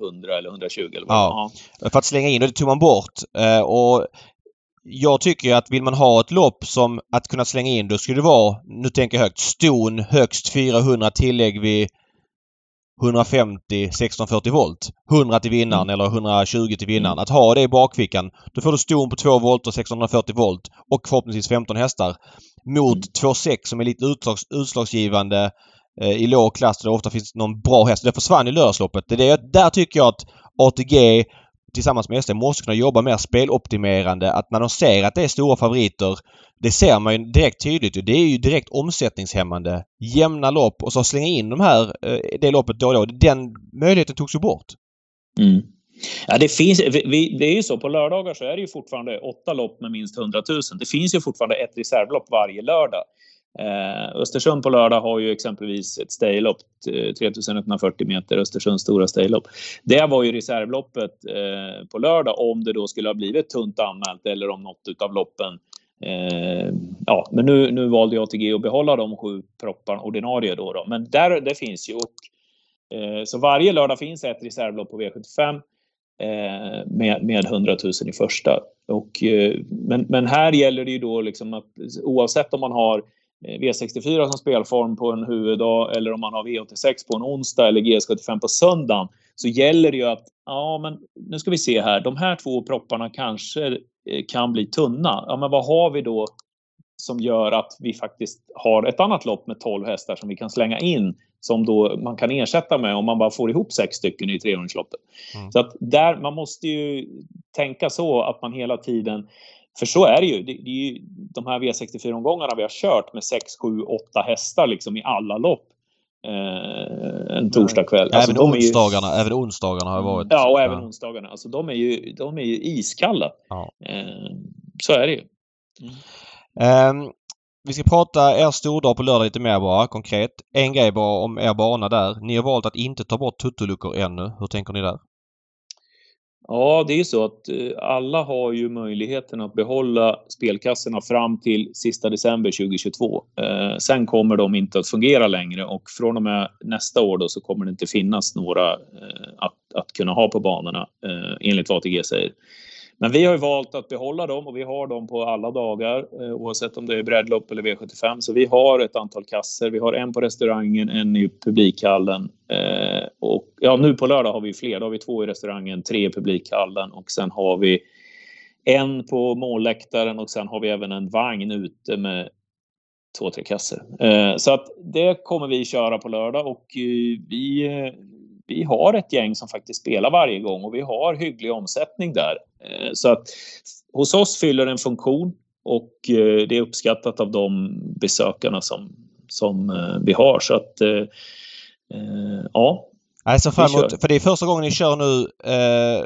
100 eller 120 eller vad ja, ja, för att slänga in och det tog man bort. Eh, och jag tycker att vill man ha ett lopp som att kunna slänga in då skulle det vara, nu tänker jag högt, ston högst 400 tillägg vid 150 1640 volt. 100 till vinnaren Mm. eller 120 till vinnaren. Mm. Att ha det i bakfickan. Då får du ston på 2 volt och 640 volt och förhoppningsvis 15 hästar. Mot Mm. 2.6 som är lite utslags, utslagsgivande eh, i låg klass där det ofta finns någon bra häst. Det försvann i lördagsloppet. Det är det, där tycker jag att ATG tillsammans med SD måste kunna jobba mer speloptimerande. Att när de ser att det är stora favoriter det ser man ju direkt tydligt. Det är ju direkt omsättningshämmande. Jämna lopp och så slänga in de här, eh, det loppet då och då. Den möjligheten togs ju bort. Mm. Ja, det, finns, vi, det är ju så, på lördagar så är det ju fortfarande åtta lopp med minst 100 000. Det finns ju fortfarande ett reservlopp varje lördag. Eh, Östersund på lördag har ju exempelvis ett staylopp, eh, 3140 meter, Östersunds stora staylopp. Det var ju reservloppet eh, på lördag om det då skulle ha blivit tunt anmält eller om något utav loppen Eh, ja, men nu, nu valde ATG att behålla de sju propparna ordinarie då, då. Men där, det finns ju och eh, så varje lördag finns ett reservlopp på V75 eh, med, med 100 000 i första. Och, eh, men, men här gäller det ju då liksom att oavsett om man har eh, V64 som spelform på en huvuddag eller om man har V86 på en onsdag eller GS75 på söndagen så gäller det ju att ja, men nu ska vi se här. De här två propparna kanske eh, kan bli tunna. Ja, men vad har vi då som gör att vi faktiskt har ett annat lopp med 12 hästar som vi kan slänga in som då man kan ersätta med om man bara får ihop sex stycken i trehundraloppet. Mm. Så att där, man måste ju tänka så att man hela tiden för så är det ju. Det, det är ju de här V64-omgångarna vi har kört med 6, 7, 8 hästar liksom i alla lopp. Eh, en torsdagkväll. Alltså, även, onsdagarna, ju... även onsdagarna har varit... Ja, och även ja. onsdagarna. Alltså, de, är ju, de är ju iskalla. Ja. Eh, så är det ju. Mm. Um, vi ska prata er stordag på lördag lite mer bara konkret. En grej bara om er bana där. Ni har valt att inte ta bort tuttoluckor ännu. Hur tänker ni där? Ja, det är ju så att eh, alla har ju möjligheten att behålla spelkassorna fram till sista december 2022. Eh, sen kommer de inte att fungera längre och från och med nästa år då så kommer det inte finnas några eh, att, att kunna ha på banorna eh, enligt vad ATG säger. Men vi har ju valt att behålla dem och vi har dem på alla dagar eh, oavsett om det är breddlopp eller V75. Så vi har ett antal kasser. Vi har en på restaurangen, en i publikhallen eh, och ja, nu på lördag har vi fler. Då har vi två i restaurangen, tre i publikhallen och sen har vi en på målläktaren och sen har vi även en vagn ute med två, tre kasser. Eh, så att det kommer vi köra på lördag och vi vi har ett gäng som faktiskt spelar varje gång och vi har hygglig omsättning där. Så att hos oss fyller en funktion och det är uppskattat av de besökarna som, som vi har. Så att ja. Jag ser fram emot, för det är första gången ni kör nu eh,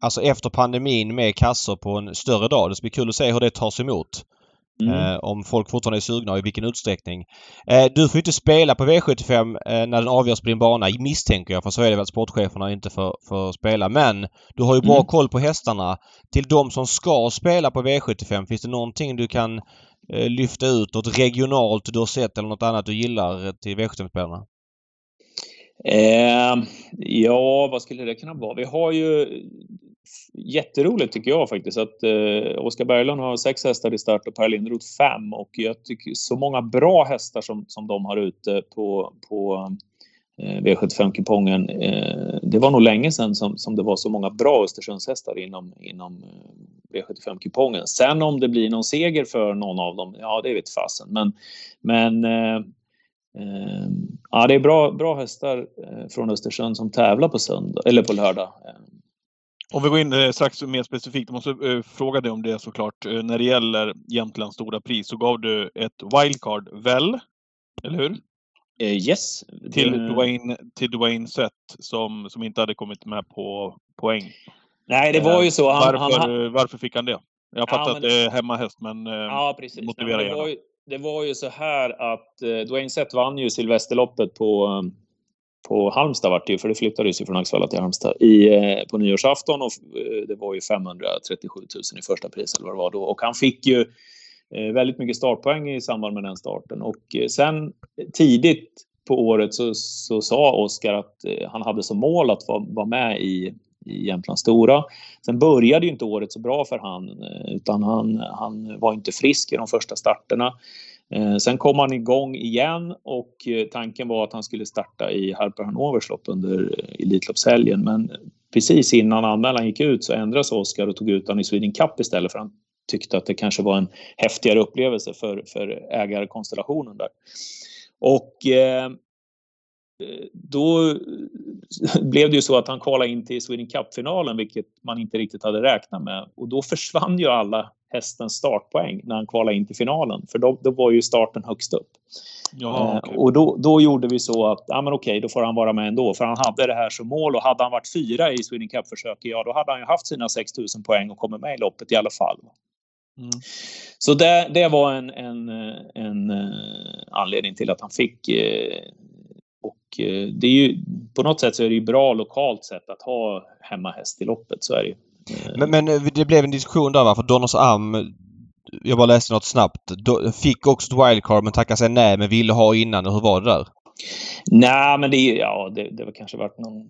alltså efter pandemin med kassor på en större dag. Det ska bli kul att se hur det tas emot. Mm. Eh, om folk fortfarande är sugna och i vilken utsträckning. Eh, du får inte spela på V75 eh, när den avgörs på din bana misstänker jag för så är det väl sportcheferna inte får, får spela. Men du har ju bra mm. koll på hästarna. Till de som ska spela på V75 finns det någonting du kan eh, lyfta ut? Något regionalt du har sett eller något annat du gillar till V75-spelarna? Eh, ja, vad skulle det kunna vara? Vi har ju jätteroligt tycker jag faktiskt att eh, Oskar Berglund har sex hästar i start och Per Lindroth fem och jag tycker så många bra hästar som, som de har ute på, på eh, V75-kupongen. Eh, det var nog länge sedan som, som det var så många bra Östersundshästar inom, inom eh, V75-kupongen. Sen om det blir någon seger för någon av dem, ja det vet fasen. Men, men eh, eh ja, det är bra, bra hästar eh, från Östersund som tävlar på söndag eller på lördag. Om vi går in eh, strax mer specifikt, jag måste eh, fråga dig om det såklart. Eh, när det gäller Jämtlands stora pris så gav du ett wildcard, väl? Eller hur? Yes. Till Dwayne, till Dwayne Sett som, som inte hade kommit med på poäng. Nej, det var ju så. Han, varför, han, varför fick han det? Jag fattar ja, att det är hemmahäst, men ja, precis. motivera Nej, det, var ju, det var ju så här att Dwayne Sett vann ju Silvesterloppet på på Halmstad vart det ju, för det flyttades ju från Axevalla till Halmstad i, eh, på nyårsafton och eh, det var ju 537 000 i första pris eller vad det var då. Och han fick ju eh, väldigt mycket startpoäng i samband med den starten och sen tidigt på året så, så sa Oskar att han hade som mål att vara, vara med i, i Jämtlands Stora. Sen började ju inte året så bra för han utan han, han var inte frisk i de första starterna. Eh, sen kom han igång igen och eh, tanken var att han skulle starta i Harper Hanovers lopp under eh, Elitloppshelgen. Men precis innan anmälan gick ut så ändrade Oskar och tog ut honom i Sweden Cup istället för han tyckte att det kanske var en häftigare upplevelse för, för ägarkonstellationen där. Och eh, då blev det ju så att han kvalade in till Sweden Cup-finalen, vilket man inte riktigt hade räknat med. Och då försvann ju alla hästens startpoäng när han kvalade in till finalen, för då, då var ju starten högst upp. Ja, okay. eh, och då, då gjorde vi så att, ja men okej, då får han vara med ändå, för han hade det här som mål och hade han varit fyra i Sweden Cup-försöket, ja då hade han ju haft sina 6000 poäng och kommit med i loppet i alla fall. Mm. Så det, det var en, en, en, uh, anledning till att han fick det är ju på något sätt så är det ju bra lokalt sett att ha hemmahäst i loppet, så är det ju. Men, men det blev en diskussion där varför Donners Am jag bara läste något snabbt. Fick också ett wildcard men tackade sig nej men ville ha innan. Hur var det där? Nej, men det, ja, det, det var kanske varit någon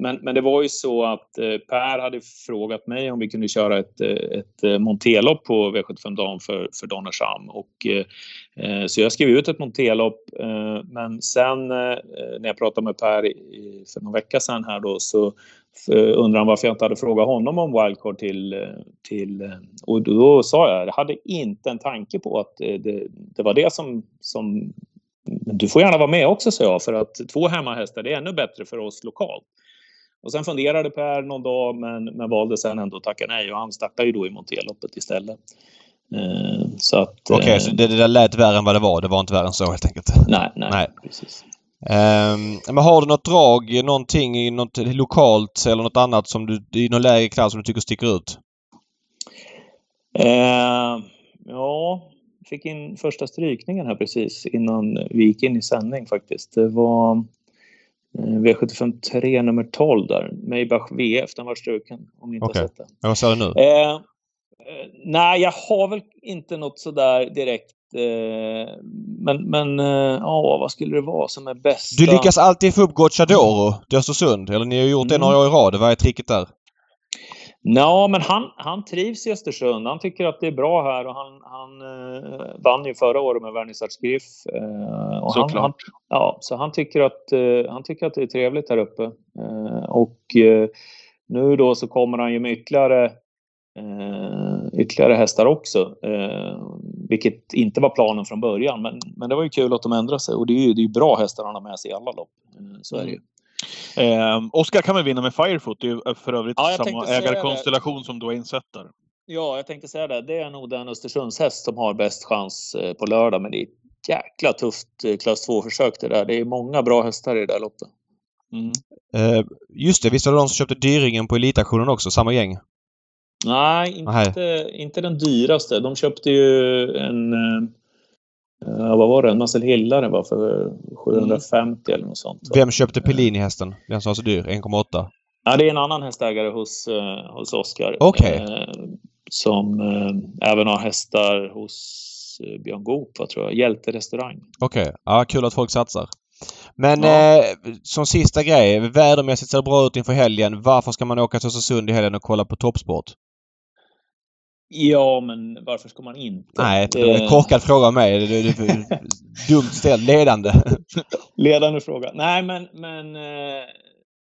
men, men det var ju så att eh, Per hade frågat mig om vi kunde köra ett, eh, ett eh, montelopp på V75 Dam för, för Donnershamn. Och, eh, eh, så jag skrev ut ett montelopp. Eh, men sen eh, när jag pratade med Per i, för någon vecka sedan här då så undrade han varför jag inte hade frågat honom om wildcard till, till... Och då sa jag, jag hade inte en tanke på att det, det var det som, som du får gärna vara med också, sa jag, för att två hemmahästar det är ännu bättre för oss lokalt. Och sen funderade Per någon dag men, men valde sen ändå att tacka nej och han startade ju då i Monteloppet istället. Eh, så att... Okej, okay, eh, så det, det där lät värre än vad det var. Det var inte värre än så helt enkelt? Nej, nej. nej. Precis. Um, men har du något drag, någonting i något lokalt eller något annat som du, i någon lägre klass som du tycker sticker ut? Uh, ja, fick in första strykningen här precis innan vi gick in i sändning faktiskt. Det var Eh, V75 3 nummer 12 där. Maybach VF, den var struken om ni inte okay. har sett den. Vad sa du nu? Eh, eh, nej, jag har väl inte något sådär direkt. Eh, men, men eh, ja, vad skulle det vara som är bäst? Du lyckas alltid få upp Gocciadoro till Östersund. Eller ni har gjort det mm. några år i rad. Vad är tricket där? Ja, men han, han trivs i Östersund. Han tycker att det är bra här och han, han eh, vann ju förra året med Vernissage Griff. Eh, Såklart. Han, han, ja, så han tycker, att, eh, han tycker att det är trevligt här uppe. Eh, och eh, nu då så kommer han ju med ytterligare, eh, ytterligare hästar också. vilket inte var planen från början, men, men det var ju kul att de ändrade sig. Och det är ju det är bra hästar han har med sig i alla lopp. så är det ju. Eh, Oskar kan väl vinna med Firefoot. Det är för övrigt ja, samma ägarkonstellation som Dwayne Setter. Ja, jag tänkte säga det. Det är nog den Östersundshäst som har bäst chans eh, på lördag. Men det är ett jäkla tufft eh, klass 2-försök det där. Det är många bra hästar i det där loppet. Mm. Eh, just det, visst var det de som köpte Dyringen på elitaktionen också? Samma gäng? Nej, inte, inte den dyraste. De köpte ju en eh, Uh, vad var det? Marcel Hillare var för 750 mm. eller något sånt. Vem köpte Pellini-hästen? Den som var så dyr? 1,8? Ja, det är en annan hästägare hos, uh, hos Oskar. Okay. Uh, som även har hästar hos Björn Goop, tror jag. Hjälte restaurang. Okej. Okay. Ja, kul att folk satsar. Men ja. eh, som sista grej. Vädermässigt ser det bra ut inför helgen. Varför ska man åka till Östersund i helgen och kolla på toppsport? Ja, men varför ska man inte? Nej, en korkad fråga av mig. Dumt ställd. Ledande. Ledande fråga. Nej, men, men, eh,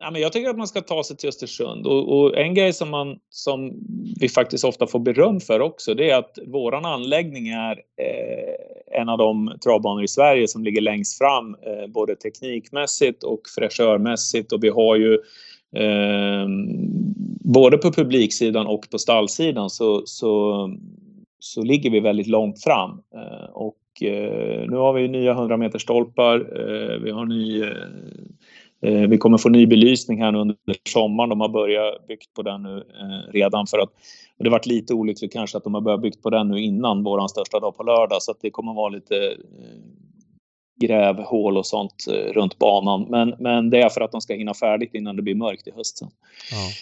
ja, men jag tycker att man ska ta sig till Östersund. Och, och, en grej som, man, som vi faktiskt ofta får beröm för också, det är att våran anläggning är eh, en av de travbanor i Sverige som ligger längst fram, eh, både teknikmässigt och fräschörmässigt. Och vi har ju Eh, Ehm, både på publiksidan och på stallsidan så, så, så ligger vi väldigt långt fram. Eh, och eh, nu har vi nya 100 meter stolpar. Eh, vi har ny eh, eh, vi kommer få ny belysning här nu under sommaren. De har börjat byggt på den nu eh, redan för att och det varit lite olyckligt kanske att de har börjat byggt på den nu innan vår största dag på lördag så att det kommer vara lite eh, grävhål och sånt eh, runt banan. Men, men det är för att de ska hinna färdigt innan det blir mörkt i höst. Ja.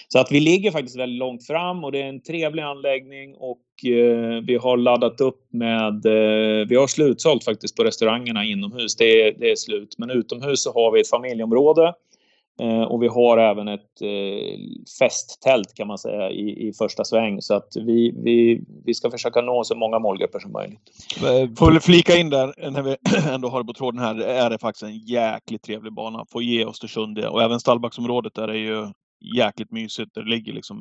Så att vi ligger faktiskt väldigt långt fram och det är en trevlig anläggning och eh, vi har laddat upp med... Eh, vi har slutsålt faktiskt på restaurangerna inomhus. Det är, det är slut. Men utomhus så har vi ett familjeområde Eh, och vi har även ett eh, festtält kan man säga i, i första sväng. Så att vi, vi, vi ska försöka nå så många målgrupper som möjligt. Eh, får väl flika in där, när vi ändå har det på tråden här, är det faktiskt en jäkligt trevlig bana. Få ge Östersund det. Och även Stallbacksområdet där är ju jäkligt mysigt. Det ligger liksom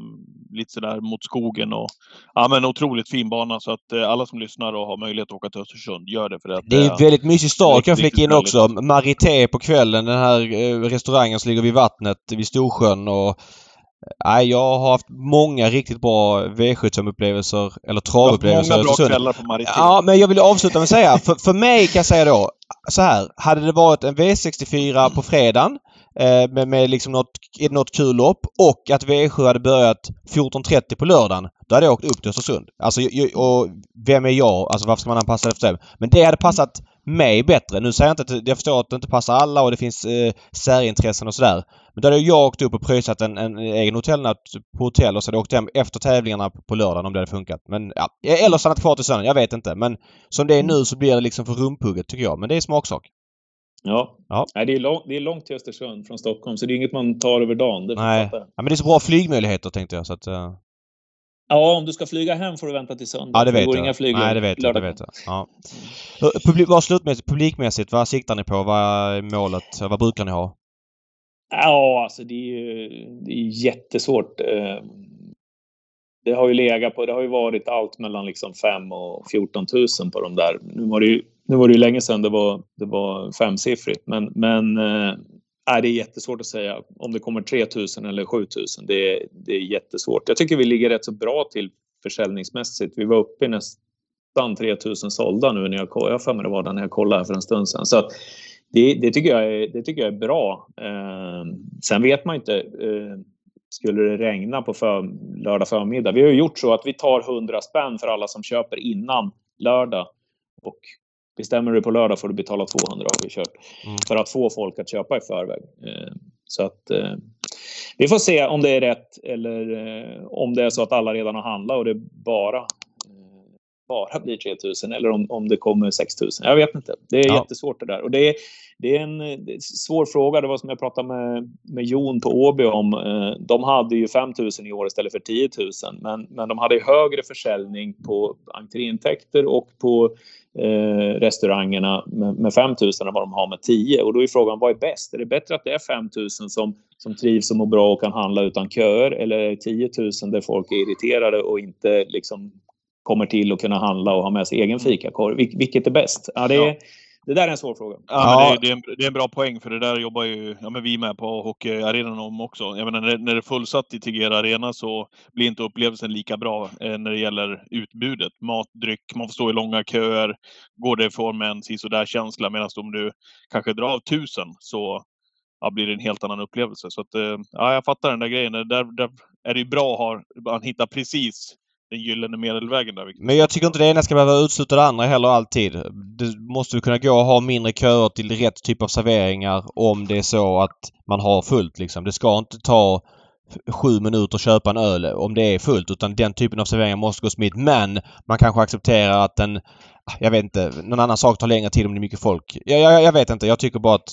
lite sådär mot skogen och ja, men otroligt fin bana så att eh, alla som lyssnar och har möjlighet att åka till Östersund, gör det för att Det är en väldigt mysig stad kan jag flika in också. Marité på kvällen, den här eh, restaurangen som ligger vid vattnet vid Storsjön och Nej, jag har haft många riktigt bra V75-upplevelser, eller travupplevelser Många i bra Östersund. kvällar på Maritim. Ja, men jag vill avsluta med att säga, för, för mig kan jag säga då, så här. Hade det varit en V64 på fredagen eh, med, med liksom något, något kul lopp och att V7 hade börjat 14.30 på lördagen, då hade jag åkt upp till Östersund. Alltså, och vem är jag? Alltså varför ska man anpassa det efter det? Men det hade passat mig bättre. Nu säger jag inte att jag förstår att det inte passar alla och det finns eh, särintressen och sådär. Men då hade jag åkt upp och pröjsat en, en egen hotellnatt på hotell och så hade jag åkt hem efter tävlingarna på lördagen om det hade funkat. Men ja, eller stannat kvar till söndagen. Jag vet inte. Men som det är nu så blir det liksom för rumpugget tycker jag. Men det är smaksak. Ja. Ja. Nej, det, är lång, det är långt till Östersund från Stockholm, så det är inget man tar över dagen. Det Nej. Ja, men det är så bra flygmöjligheter tänkte jag så att... eh, Ja, om du ska flyga hem får du vänta till söndag. Ja, det vet går jag. inga flyg Nej, det vet jag. Det vet jag. Ja. Publi- vad slutmässigt, publikmässigt, vad siktar ni på? Vad är målet? Vad brukar ni ha? Ja, alltså det är ju det är jättesvårt. Eh, Det har ju legat på, det har ju varit allt mellan liksom 5 och 14 000 på de där. Nu var det ju, nu var det ju länge sedan det var, det var femsiffrigt, men, men äh, det är jättesvårt att säga om det kommer 3000 eller 7000. Det, är- det är jättesvårt. Jag tycker vi ligger rätt så bra till försäljningsmässigt. Vi var uppe i nästan 3000 sålda nu när jag kollade. Jag har för mig det var där när jag kollade för en stund sedan. Så att det, det, tycker jag är, det tycker jag är bra. Eh, sen vet man inte. Eh, skulle det regna på för, lördag förmiddag. Vi har ju gjort så att vi tar 100 spänn för alla som köper innan lördag. Och bestämmer du på lördag får du betala 200 har vi kört. Mm. För att få folk att köpa i förväg. Eh, så att eh, vi får se om det är rätt eller eh, om det är så att alla redan har handlat och det bara bara blir 3000 eller om, om det kommer 6000. Jag vet inte. Det är Ja. jättesvårt det där. Och det är, det är en det är svår fråga. Det var som jag pratade med, med Jon på Åby om. Eh, De hade ju 5000 i år istället för 10 000. Men, men de hade högre försäljning på entréintäkter och på eh, restaurangerna med, med 5000 än vad de har med 10. Och då är frågan, vad är bäst? Är det bättre att det är 5000 som, som trivs och mår bra och kan handla utan köer? Eller är det 10 000 där folk är irriterade och inte liksom kommer till att kunna handla och ha med sig egen fikakorv? Vil, vilket är bäst? Ja, det, är, Ja. det där är en svår fråga. Ja, Ja. Men det, det, är en, det är en bra poäng för det där jobbar ju ja, men vi med på hockeyarenan om också. Jag menar, när, när det är fullsatt i Tegera Arena så blir inte upplevelsen lika bra eh, när det gäller utbudet. Mat, dryck, man får stå i långa köer. Går det ifrån med en sisådär känsla medan om du kanske drar av tusen så ja, blir det en helt annan upplevelse. Så att, eh, ja, jag fattar den där grejen. Där, där är det ju bra att ha, man hittar precis den gyllene medelvägen där. Victor. Men jag tycker inte det ena ska behöva utesluta det andra heller alltid. Det måste kunna gå att ha mindre köer till rätt typ av serveringar om det är så att man har fullt liksom. Det ska inte ta sju minuter att köpa en öl om det är fullt utan den typen av serveringar måste gå smidigt. Men man kanske accepterar att en, jag vet inte, någon annan sak tar längre tid om det är mycket folk. Jag, jag, jag vet inte. Jag tycker bara att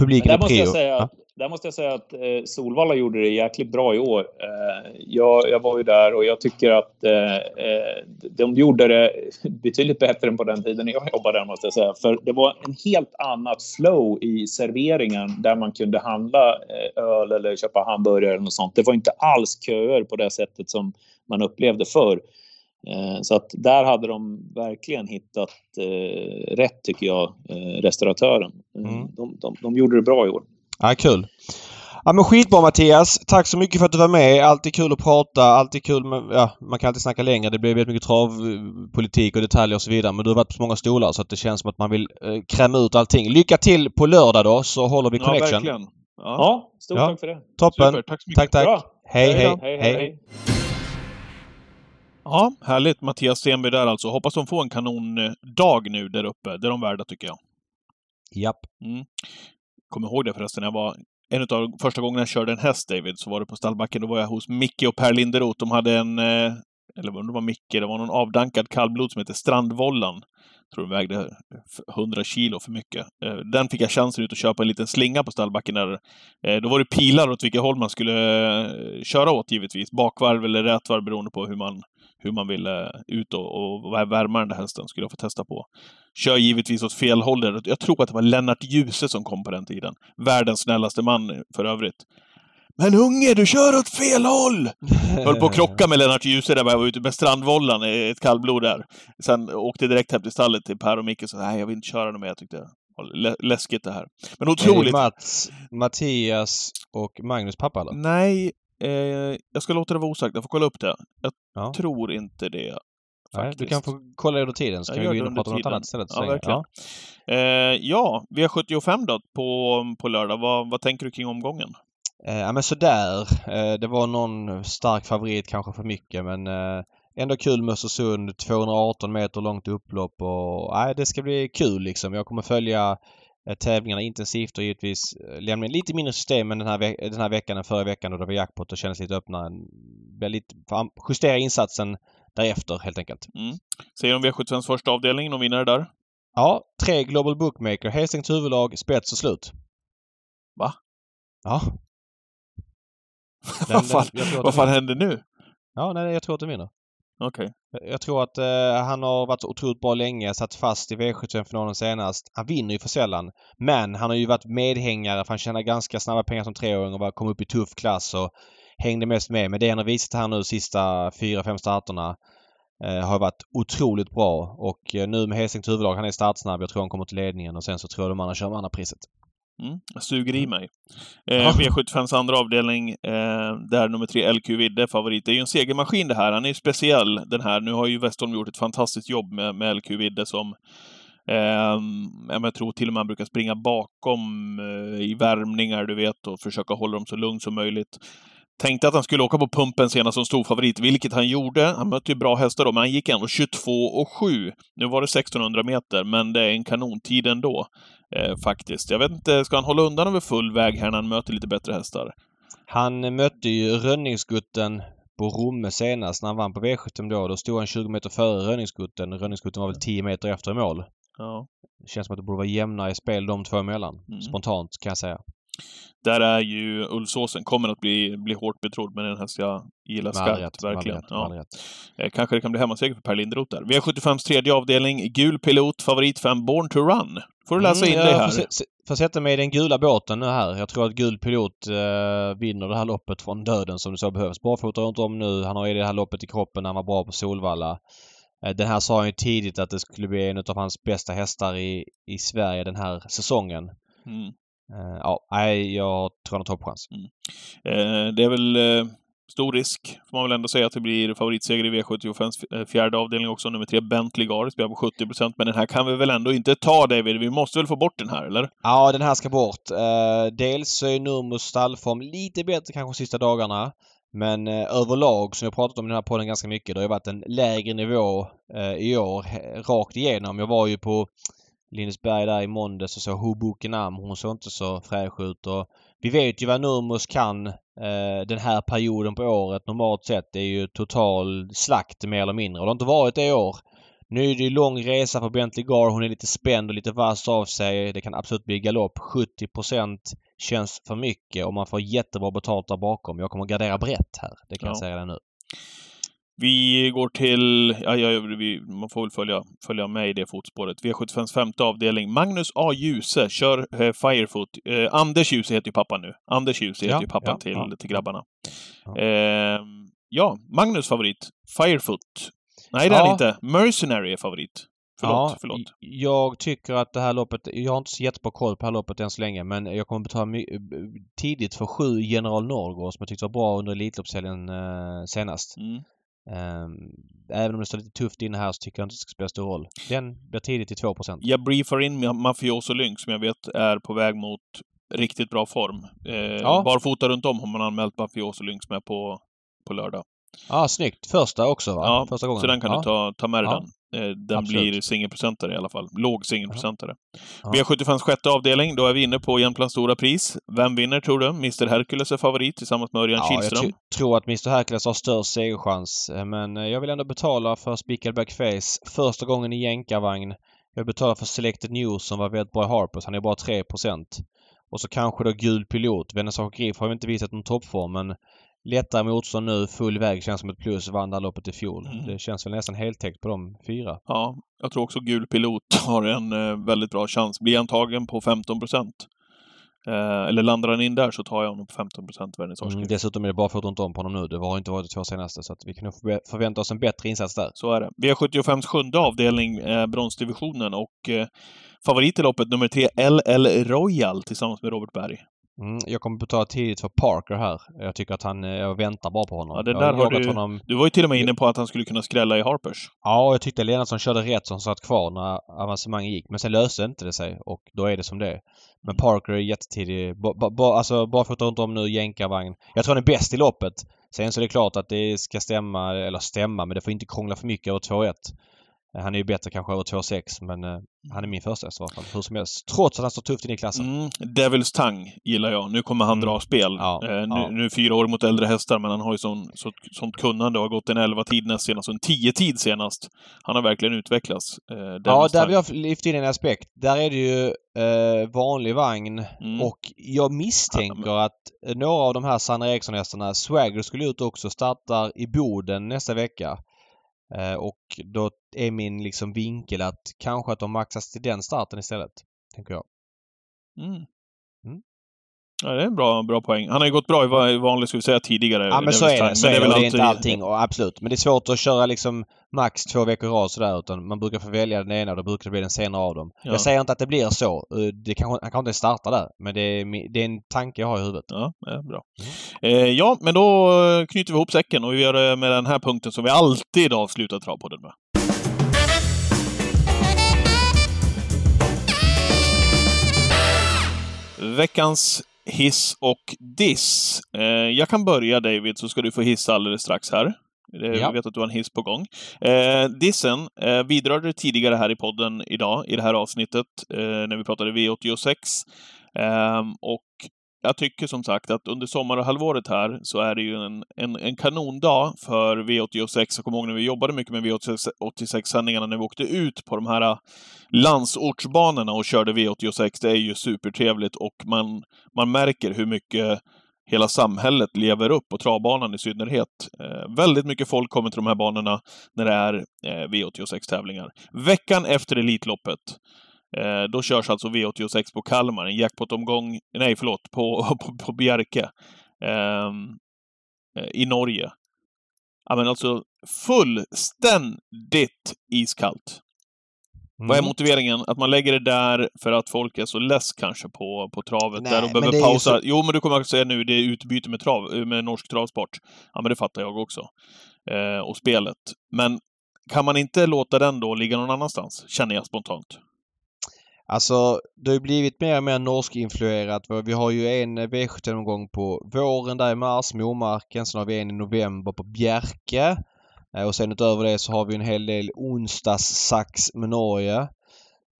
publiken är måste, jag prio. säga, Ja. Där måste jag säga att eh, Solvalla gjorde det jäkligt bra i år. Eh, jag, jag var ju där och jag tycker att eh, eh, de gjorde det betydligt bättre än på den tiden jag jobbade där måste jag säga. För det var en helt annat flow i serveringen där man kunde handla eh, öl eller köpa hamburgare eller något sånt. Det var inte alls köer på det sättet som man upplevde förr. Eh, Så att där hade de verkligen hittat rätt tycker jag, restauratören. Mm. De, de, de gjorde det bra i år. Ja, kul. Ja men skitbra Mattias. Tack så mycket för att du var med. Alltid kul att prata. Alltid kul med, ja, man kan alltid snacka längre. Det blir väldigt mycket travpolitik och detaljer och så vidare. Men du har varit på många stolar så att det känns som att man vill eh, kräma ut allting. Lycka till på lördag då så håller vi Ja, connection. verkligen. Ja, Ja, stort Ja. tack för det. Toppen. Super, tack så mycket. Tack, tack. Bra. Hej, hej, hej, hej, hej. Ja, härligt. Mattias Stenberg där alltså. Hoppas de får en kanondag nu där uppe. Det är de värda tycker jag. Japp. Mm. Kommer ihåg det förresten. Jag var en av de första gångerna jag körde en häst, David, så var det på stallbacken. Då var jag hos Micke och Per Linderoth. De hade en, eh, eller om det var Micke, det var någon avdankad kallblod som hette Strandvollan. tror den vägde 100 kilo för mycket. Eh, den fick jag chansen ut att köpa en liten slinga på stallbacken där. Eh, då var det pilar åt vilket håll man skulle eh, köra åt givetvis. Bakvarv eller rätvarv beroende på hur man, hur man ville ut och, och värma den där hästen. Skulle jag få testa på. Kör givetvis åt fel håll. Jag tror att det var Lennart Djuse som kom på den tiden. Världens snällaste man för övrigt. Men unge, du kör åt fel håll! Höll på att krocka med Lennart Djuse där jag var ute med Strandvollan, ett kallblod där. Sen åkte direkt hem till stallet till Per och Micke och sa nej, jag vill inte köra något mer. Jag tyckte det var läskigt det här. Men otroligt. Är det Mats, Mattias och Magnus pappa eller? Nej, eh, jag ska låta det vara osagt. Jag får kolla upp det. Jag ja. tror inte det. Nej, du kan få kolla under tiden så kan vi gå in och prata om något annat istället. Ja, verkligen. Ja. Eh, ja, V75 då på, på lördag. Vad, vad tänker du kring omgången? Eh, ja men sådär. Eh, det var någon stark favorit kanske för mycket men eh, ändå kul med Östersund. 218 meter långt upplopp och nej, det ska bli kul liksom. Jag kommer följa tävlingarna intensivt och givetvis lämna in lite mindre system den här, den här veckan än förra veckan då det var jackpot och kändes lite öppnare. Lite, justera insatsen därefter helt enkelt. Mm. Säger de V75s första avdelning, någon vinnare där? Ja, tre Global Bookmaker, Hastings huvudlag, spets och slut. Va? Ja, vad fan, vad fan händer nu? Ja, nej, jag tror att den vinner. Okej. Okay. Jag tror att eh, han har varit otroligt bra länge, satt fast i V75-finalen senast. Han vinner ju för sällan. Men han har ju varit medhängare för han tjänar ganska snabba pengar som treåring och kom upp i tuff klass och hängde mest med. Men det han har visat här nu sista fyra, fem starterna eh, har varit otroligt bra. Och eh, nu med Hesings huvudlag, han är startsnabb. Jag tror han kommer till ledningen och sen så tror jag de andra kör med andra priset. Mm, suger i mig. Eh, V75s andra avdelning, eh, där nummer tre LQ Vidde favorit. Det är ju en segermaskin det här. Han är ju speciell den här. Nu har ju Westholm gjort ett fantastiskt jobb med, med LQ Vidde som eh, jag tror till och med han brukar springa bakom eh, i värmningar, du vet, och försöka hålla dem så lugnt som möjligt. Tänkte att han skulle åka på pumpen senast som stor favorit, vilket han gjorde. Han mötte ju bra hästar då, men han gick ändå 22 och 7. Nu var det 1600 meter, men det är en kanontid ändå. Eh, faktiskt. Jag vet inte, ska han hålla undan över full väg här när han möter lite bättre hästar? Han mötte ju Rönningsgutten på Romme senast när han vann på V75 då. Då stod han 20 meter före Rönningsgutten. Rönningsgutten var väl 10 meter efter i mål. Ja. Det känns som att det borde vara jämnare i spel de två emellan. Mm. Spontant kan jag säga. Där är ju Ulfsåsen, kommer att bli, bli hårt betrodd, men den häst jag gillar skarpt, verkligen. ja. Eh, kanske det kan bli hemmaseger för Per Lindroth där. V75s tredje avdelning, gul pilot, favorit 5, Born to Run. Får du läsa mm, in dig här. Får, får sätta mig i den gula båten nu här. Jag tror att gul pilot eh, vinner det här loppet från döden som det så behövs. Barfota runt om nu. Han har ju det här loppet i kroppen när han var bra på Solvalla. Eh, den här sa han ju tidigt att det skulle bli en av hans bästa hästar i, i Sverige den här säsongen. Mm. Uh, ja, nej, jag tror han har toppchans. Mm. Uh, det är väl uh, stor risk, får man väl ändå säga, att det blir favoritseger i V75 fjärde avdelning också. Nummer tre, Bentley Gar, spelar på 70 procent. Men den här kan vi väl ändå inte ta, David? Vi måste väl få bort den här, eller? Ja, den här ska bort. dels så är Nurmos stallform lite bättre kanske de sista dagarna. Men eh, överlag, som jag pratat om i den här podden ganska mycket, det har ju varit en lägre nivå eh, i år rakt igenom. Jag var ju på Lindesberg där i måndags och så Hobokenam. Hon såg inte så fräsch ut. Och vi vet ju vad Nurmos kan eh, den här perioden på året normalt sett. Det är ju total slakt mer eller mindre. Och det har inte varit det i år. Nu är det ju lång resa på Bentley Gar. Hon är lite spänd och lite vass av sig. Det kan absolut bli galopp. 70% känns för mycket och man får jättebra betalt där bakom. Jag kommer att gardera brett här. Det kan ja. jag säga redan nu. Vi går till, ja, ja, vi, man får väl följa, följa med i det fotspåret. V75 femte avdelning. Magnus A. Djuse kör eh, Firefoot. Eh, Anders Djuse heter ju pappan nu. Anders Djuse heter ja, ju pappan till, till grabbarna. Eh, ja, Magnus favorit. Firefoot. Nej, det är han inte. Mercenary är favorit. Förlåt, ja, förlåt. Jag tycker att det här loppet, jag har inte så jättebra koll på det här loppet än så länge men jag kommer betala tidigt för sju General Norrgård som jag tyckte var bra under Elitloppshelgen eh, senast. Mm. Um, även om det står lite tufft inne här så tycker jag inte det ska spela stor roll. Den blir tidigt till 2 Jag briefar in Mafioso Lynx som jag vet är på väg mot riktigt bra form. Eh, ja. Barfota runt om har man anmält Mafioso Lynx med på, på lördag. Ja, snyggt. Första också va? Ja, Första gången. så den kan ja. du ta, ta med dig ja. den. Eh, den Absolut. blir singelprocentare i alla fall. Låg singelprocentare. Ja. V75 sjätte avdelning, då är vi inne på Jämtlands stora pris. Vem vinner tror du? Mr Hercules är favorit tillsammans med Örjan ja, Kihlström. Jag tror att Mr Hercules har störst segerchans. Eh, men eh, jag vill ändå betala för spikad backface. Första gången i jänkarvagn. Jag betalar för Selected News som var väldigt bra i Harpers. Han är bara 3% Och så kanske då gul pilot. Venezuela Griff har ju inte visat någon toppform men lättare motstånd nu, full väg känns som ett plus. Vann det loppet i fjol. Mm. Det känns väl nästan heltäckt på de fyra. Ja, jag tror också gul pilot har en eh, väldigt bra chans. Blir han tagen på 15 procent Eh, eller landar han in där så tar jag honom på 15 procent mm, Dessutom är det bara inte om på honom nu. Det har inte varit de två senaste så att vi kan förvänta oss en bättre insats där. Så är det. V75s sjunde avdelning, eh, bronsdivisionen och eh, favorit i loppet nummer tre, LL Royal tillsammans med Robert Berg. Mm, jag kommer betala tidigt för Parker här. Jag tycker att han... Jag väntar bara på honom. Ja, det där har du, honom... du var ju till och med inne på att han skulle kunna skrälla i Harpers. Ja, jag tyckte Lennartsson körde rätt som satt kvar när avancemanget gick. Men sen löste inte det sig och då är det som det är. Men Parker är jättetidig. Ba, alltså barfota runt om nu, jänkarvagn. Jag tror han är bäst i loppet. Sen så är det klart att det ska stämma, eller stämma, men det får inte krångla för mycket över 2-1. Han är ju bättre kanske över 2,6 men uh, han är min första häst i alla fall. Hur som helst. Trots att han står tufft inne i klassen. Mm, Devils Tang gillar jag. Nu kommer han mm. dra spel. Ja, eh, nu, ja. nu fyra år mot äldre hästar men han har ju sån, så, sånt kunnande och har gått en 11-tid näst senast och en 10-tid senast. Han har verkligen utvecklats. Eh, ja, där vill jag lyfta in en aspekt. Där är det ju eh, vanlig vagn mm. och jag misstänker ja, men... att några av de här Sanna Eriksson-hästarna, Swagger skulle ut också, startar i Boden nästa vecka. Eh, och då är min liksom vinkel att kanske att de maxas till den starten istället. Tänker jag. Mm. Mm. Ja, det är en bra, bra poäng. Han har ju gått bra i vanligt, ska vi säga, tidigare. Ja, men så är det. Så är det, det är inte allting. Och absolut. Men det är svårt att köra liksom max två veckor i rad sådär. Utan man brukar få välja den ena och då brukar det bli den senare av dem. Ja. Jag säger inte att det blir så. Eh, det kan, han kanske inte starta där. Men det är, det är en tanke jag har i huvudet. Ja, ja bra. Mm. Eh, ja, men då knyter vi ihop säcken och vi gör det med den här punkten som vi alltid avslutar Travpodden med. Veckans hiss och diss. Eh, jag kan börja David, så ska du få hissa alldeles strax här. Jag vet att du har en hiss på gång. Eh, dissen eh, vidrörde tidigare här i podden idag, i det här avsnittet, eh, när vi pratade V86. Eh, och jag tycker som sagt att under sommarhalvåret här så är det ju en, en, en kanondag för V86. Jag kommer ihåg när vi jobbade mycket med V86-sändningarna när vi åkte ut på de här äh, landsortsbanorna och körde V86. Det är ju supertrevligt och man, man märker hur mycket hela samhället lever upp, och travbanan i synnerhet. Eh, väldigt mycket folk kommer till de här banorna när det är eh, V86-tävlingar. Veckan efter Elitloppet Eh, då körs alltså V86 på Kalmar, en jackpot-omgång, nej förlåt, på, på, på Bjerke. Ehm, eh, I Norge. Ja men alltså fullständigt iskallt. Mm. Vad är mm. motiveringen? Att man lägger det där för att folk är så less kanske på, på travet Nej, där och behöver pausa? Så... Jo, men du kommer att säga nu, det är utbyte med, trav, med norsk travsport. Ja, men det fattar jag också. Eh, och spelet. Men kan man inte låta den då ligga någon annanstans? Känner jag spontant. Alltså det har ju blivit mer och mer norskinfluerat. Vi har ju en eh, V75-omgång på våren där i mars, Momarken. Sen har vi en i november på Bjerke. Eh, och sen utöver det så har vi en hel del onsdagssax med Norge.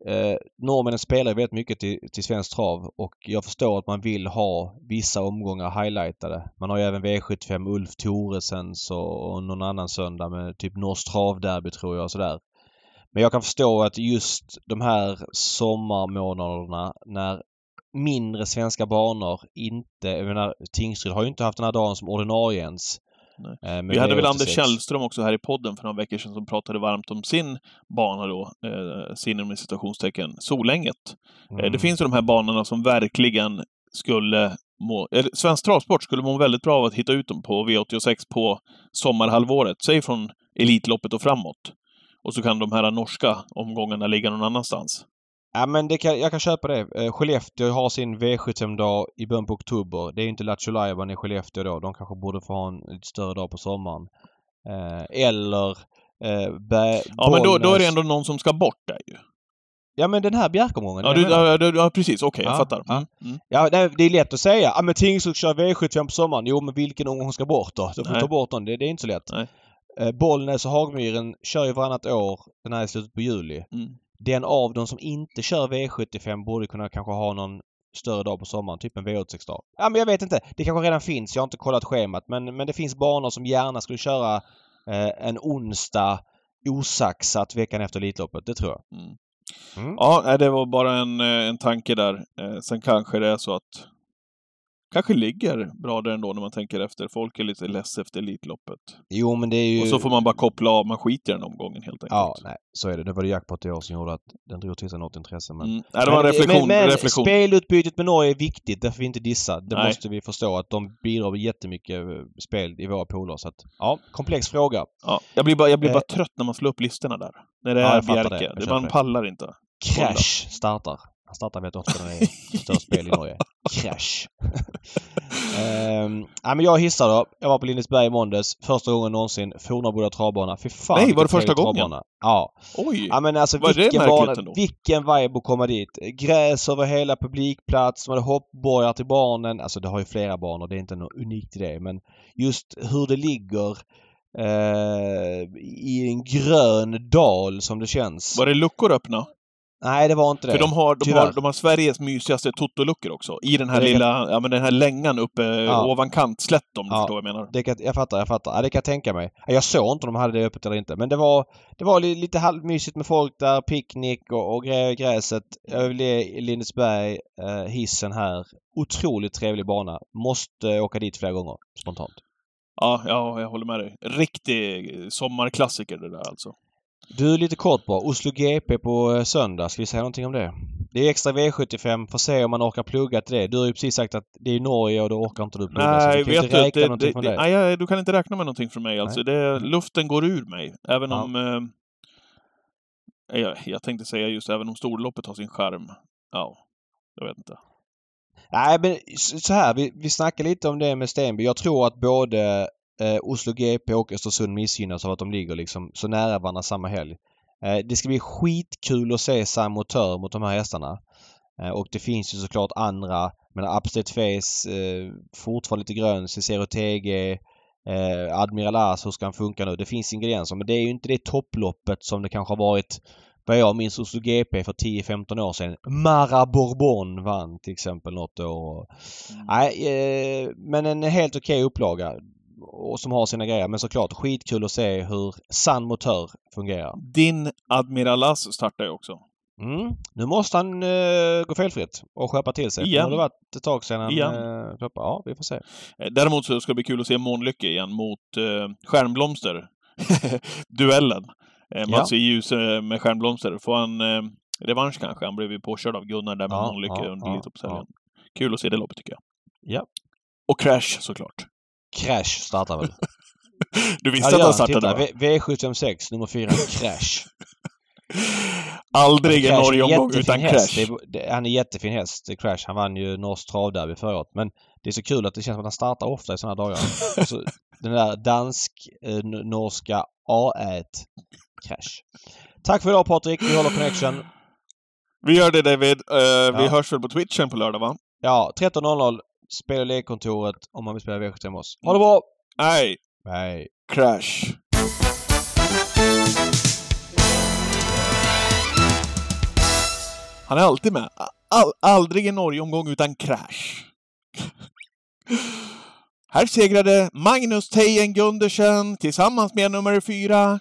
Eh, norrmännen spelar väldigt mycket till, till svensk trav och jag förstår att man vill ha vissa omgångar highlightade. Man har ju även V75 Ulf Thoresens och, och någon annan söndag med typ norskt travderby tror jag och sådär. Men jag kan förstå att just de här sommarmånaderna när mindre svenska banor inte... Jag menar, Tingsryd har ju inte haft den här dagen som ordinarie ens. Eh, Vi hade väl Anders Källström också här i podden för några veckor sedan som pratade varmt om sin bana då, eh, sin med citationstecken, Solänget. Eh, mm. det finns ju de här banorna som verkligen skulle må... Eller, Svensk Travsport skulle må väldigt bra av att hitta ut dem på V86 på sommarhalvåret. Säg från Elitloppet och framåt. Och så kan de här norska omgångarna ligga någon annanstans. Ja men det kan, jag kan köpa det. Eh, Skellefteå har sin V75-dag i början på oktober. Det är inte Lattjo i Skellefteå då. De kanske borde få ha en lite större dag på sommaren. Eh, eller eh, Bä, Ja men då, då är det ändå någon som ska bort där ju. Ja men den här Bjärkomgången. Ja, du, ja, du, ja precis, okej okay, ja, jag fattar. Mm, mm. Ja, det, det är lätt att säga. Ja men Tingsryd kör V75 på sommaren. Jo men vilken omgång ska bort då? De får ta bort den. Det, det är inte så lätt. Nej. Eh, Bollnäs och Hagmyren kör ju varannat år den här i slutet på juli. Mm. Den av dem som inte kör V75 borde kunna kanske ha någon större dag på sommaren, typ en V86-dag. Ja men jag vet inte. Det kanske redan finns. Jag har inte kollat schemat men, men det finns banor som gärna skulle köra eh, en onsdag osaxat veckan efter Elitloppet. Det tror jag. Mm. Mm. Ja, det var bara en, eh, en tanke där. Eh, sen kanske det är så att kanske ligger bra där ändå när man tänker efter. Folk är lite less efter Elitloppet. Jo, men det är ju... Och så får man bara koppla av. Man skiter i den omgången helt enkelt. Ja, nej, så är det. Det var det jackpot i år som gjorde att den drog till sig något intresse. Men... Mm. Nej, det var en reflektion. men, men reflektion. spelutbytet med Norge är viktigt. Därför vi inte dissa. Det Nej. måste vi förstå att de bidrar med jättemycket eh, spel i våra poler. Så att, ja, komplex fråga. Ja, jag blir bara, jag blir Eh. bara trött när man slår upp listorna där. När det Ja, är fattar Bjerke. det. Man pallar inte. Crash startar. Han startar vet ofta när det är störst spel i Norge. Crash. um, ja, men jag hissar då. Jag var på Lindesberg i måndags. Första gången någonsin. Fornaboda travbana. Fy fan Nej, var det första gången? travbana. Ja. Oj! Ja men alltså Var det vilken, märkligt bana, ändå? vilken vibe att komma dit. Gräs över hela publikplats, man hade hoppborgar till barnen. Alltså det har ju flera banor, det är inte något unikt i det. Men just hur det ligger eh, i en grön dal som det känns. Var det luckor öppna? Nej det var inte det. För de har, de, Tyvärr. har, de har Sveriges mysigaste totoluckor också. I den här Det kan- lilla, ja men den här längan uppe Ja. ovan kantslätt om du Ja. förstår vad jag menar. Det kan, jag fattar, jag fattar. Ja, det kan jag tänka mig. Jag såg inte om de hade det öppet eller inte. Men det var, det var li- lite halvmysigt med folk där, picknick och, och grä, gräset. Jag vill ge Lindesberg eh, hissen här. Otroligt trevlig bana. Måste åka dit flera gånger spontant. Ja, ja, jag håller med dig. Riktig sommarklassiker det där alltså. Du, lite kort bara. Oslo GP på eh, söndag. Ska vi säga någonting om det? Det är extra V75. Får se om man orkar plugga till det. Du har ju precis sagt att det är Norge och då orkar inte du plugga. så Nej, vi kan vet inte du, räkna det, någonting det, från det, nej, du kan inte räkna med någonting från mig alltså. Det, luften går ur mig. Även Ja. om... Eh, jag, jag tänkte säga just även om storloppet har sin charm. Ja, jag vet inte. Nej, men så här. Vi, vi snackade lite om det med Stenby. Jag tror att både eh, Oslo GP och Östersund missgynnas av att de ligger liksom så nära varandra samma helg. Eh, det ska bli skitkul att se Sam Motör mot de här hästarna. Eh, och det finns ju såklart andra. Men Upstate Face, eh, fortfarande lite grön, Cicero TG, eh, Admiral As, hur ska han funka nu? Det finns ingredienser men det är ju inte det topploppet som det kanske har varit vad jag minns Oslo GP för 10-15 år sedan. Mara Bourbon vann till exempel något år. Mm. Nej, eh, men en helt okej upplaga. Och som har sina grejer. Men såklart skitkul att se hur San Motör fungerar. Din Admiralas startar ju också. Mm. Nu måste han eh, gå felfritt och skärpa till sig. Igen. Nu har det varit ett tag sedan han Igen. eh. Ja, vi får se. Eh, Däremot så ska det bli kul att se Månlycke igen mot eh, Stjärnblomster. Duellen. Eh, Mats Ja. i ljus eh, med Stjärnblomster. Får han eh, revansch kanske? Han blev ju påkörd av Gunnar där med Ja, Månlycke ja, under ja, Elitloppshelgen. Kul att se det loppet tycker jag. Ja. Och Crash såklart. Crash startar väl? Du visste Ja, att han startade titta. va? V- V756 nummer 4 Crash. Aldrig en Norge-omgång utan häst. Crash. Det, är- det, han är jättefin häst, Crash. Han vann ju Norskt travderby förra året. Men det är så kul att det känns som att han startar ofta i sådana dagar. så, den där dansk-norska A1 Crash. Tack för idag Patrik. Vi håller connection. Vi gör det David. Eh, Vi Ja. hörs väl på Twitchen på lördag va? Ja, 13.00. Spel och lekkontoret om man vill spela V75 med oss. Ha det bra! Nej, Hej! Crash. Han är alltid med. All, aldrig en Norge-omgång utan Crash. Här segrade Magnus Tejen Gundersen tillsammans med nummer fyra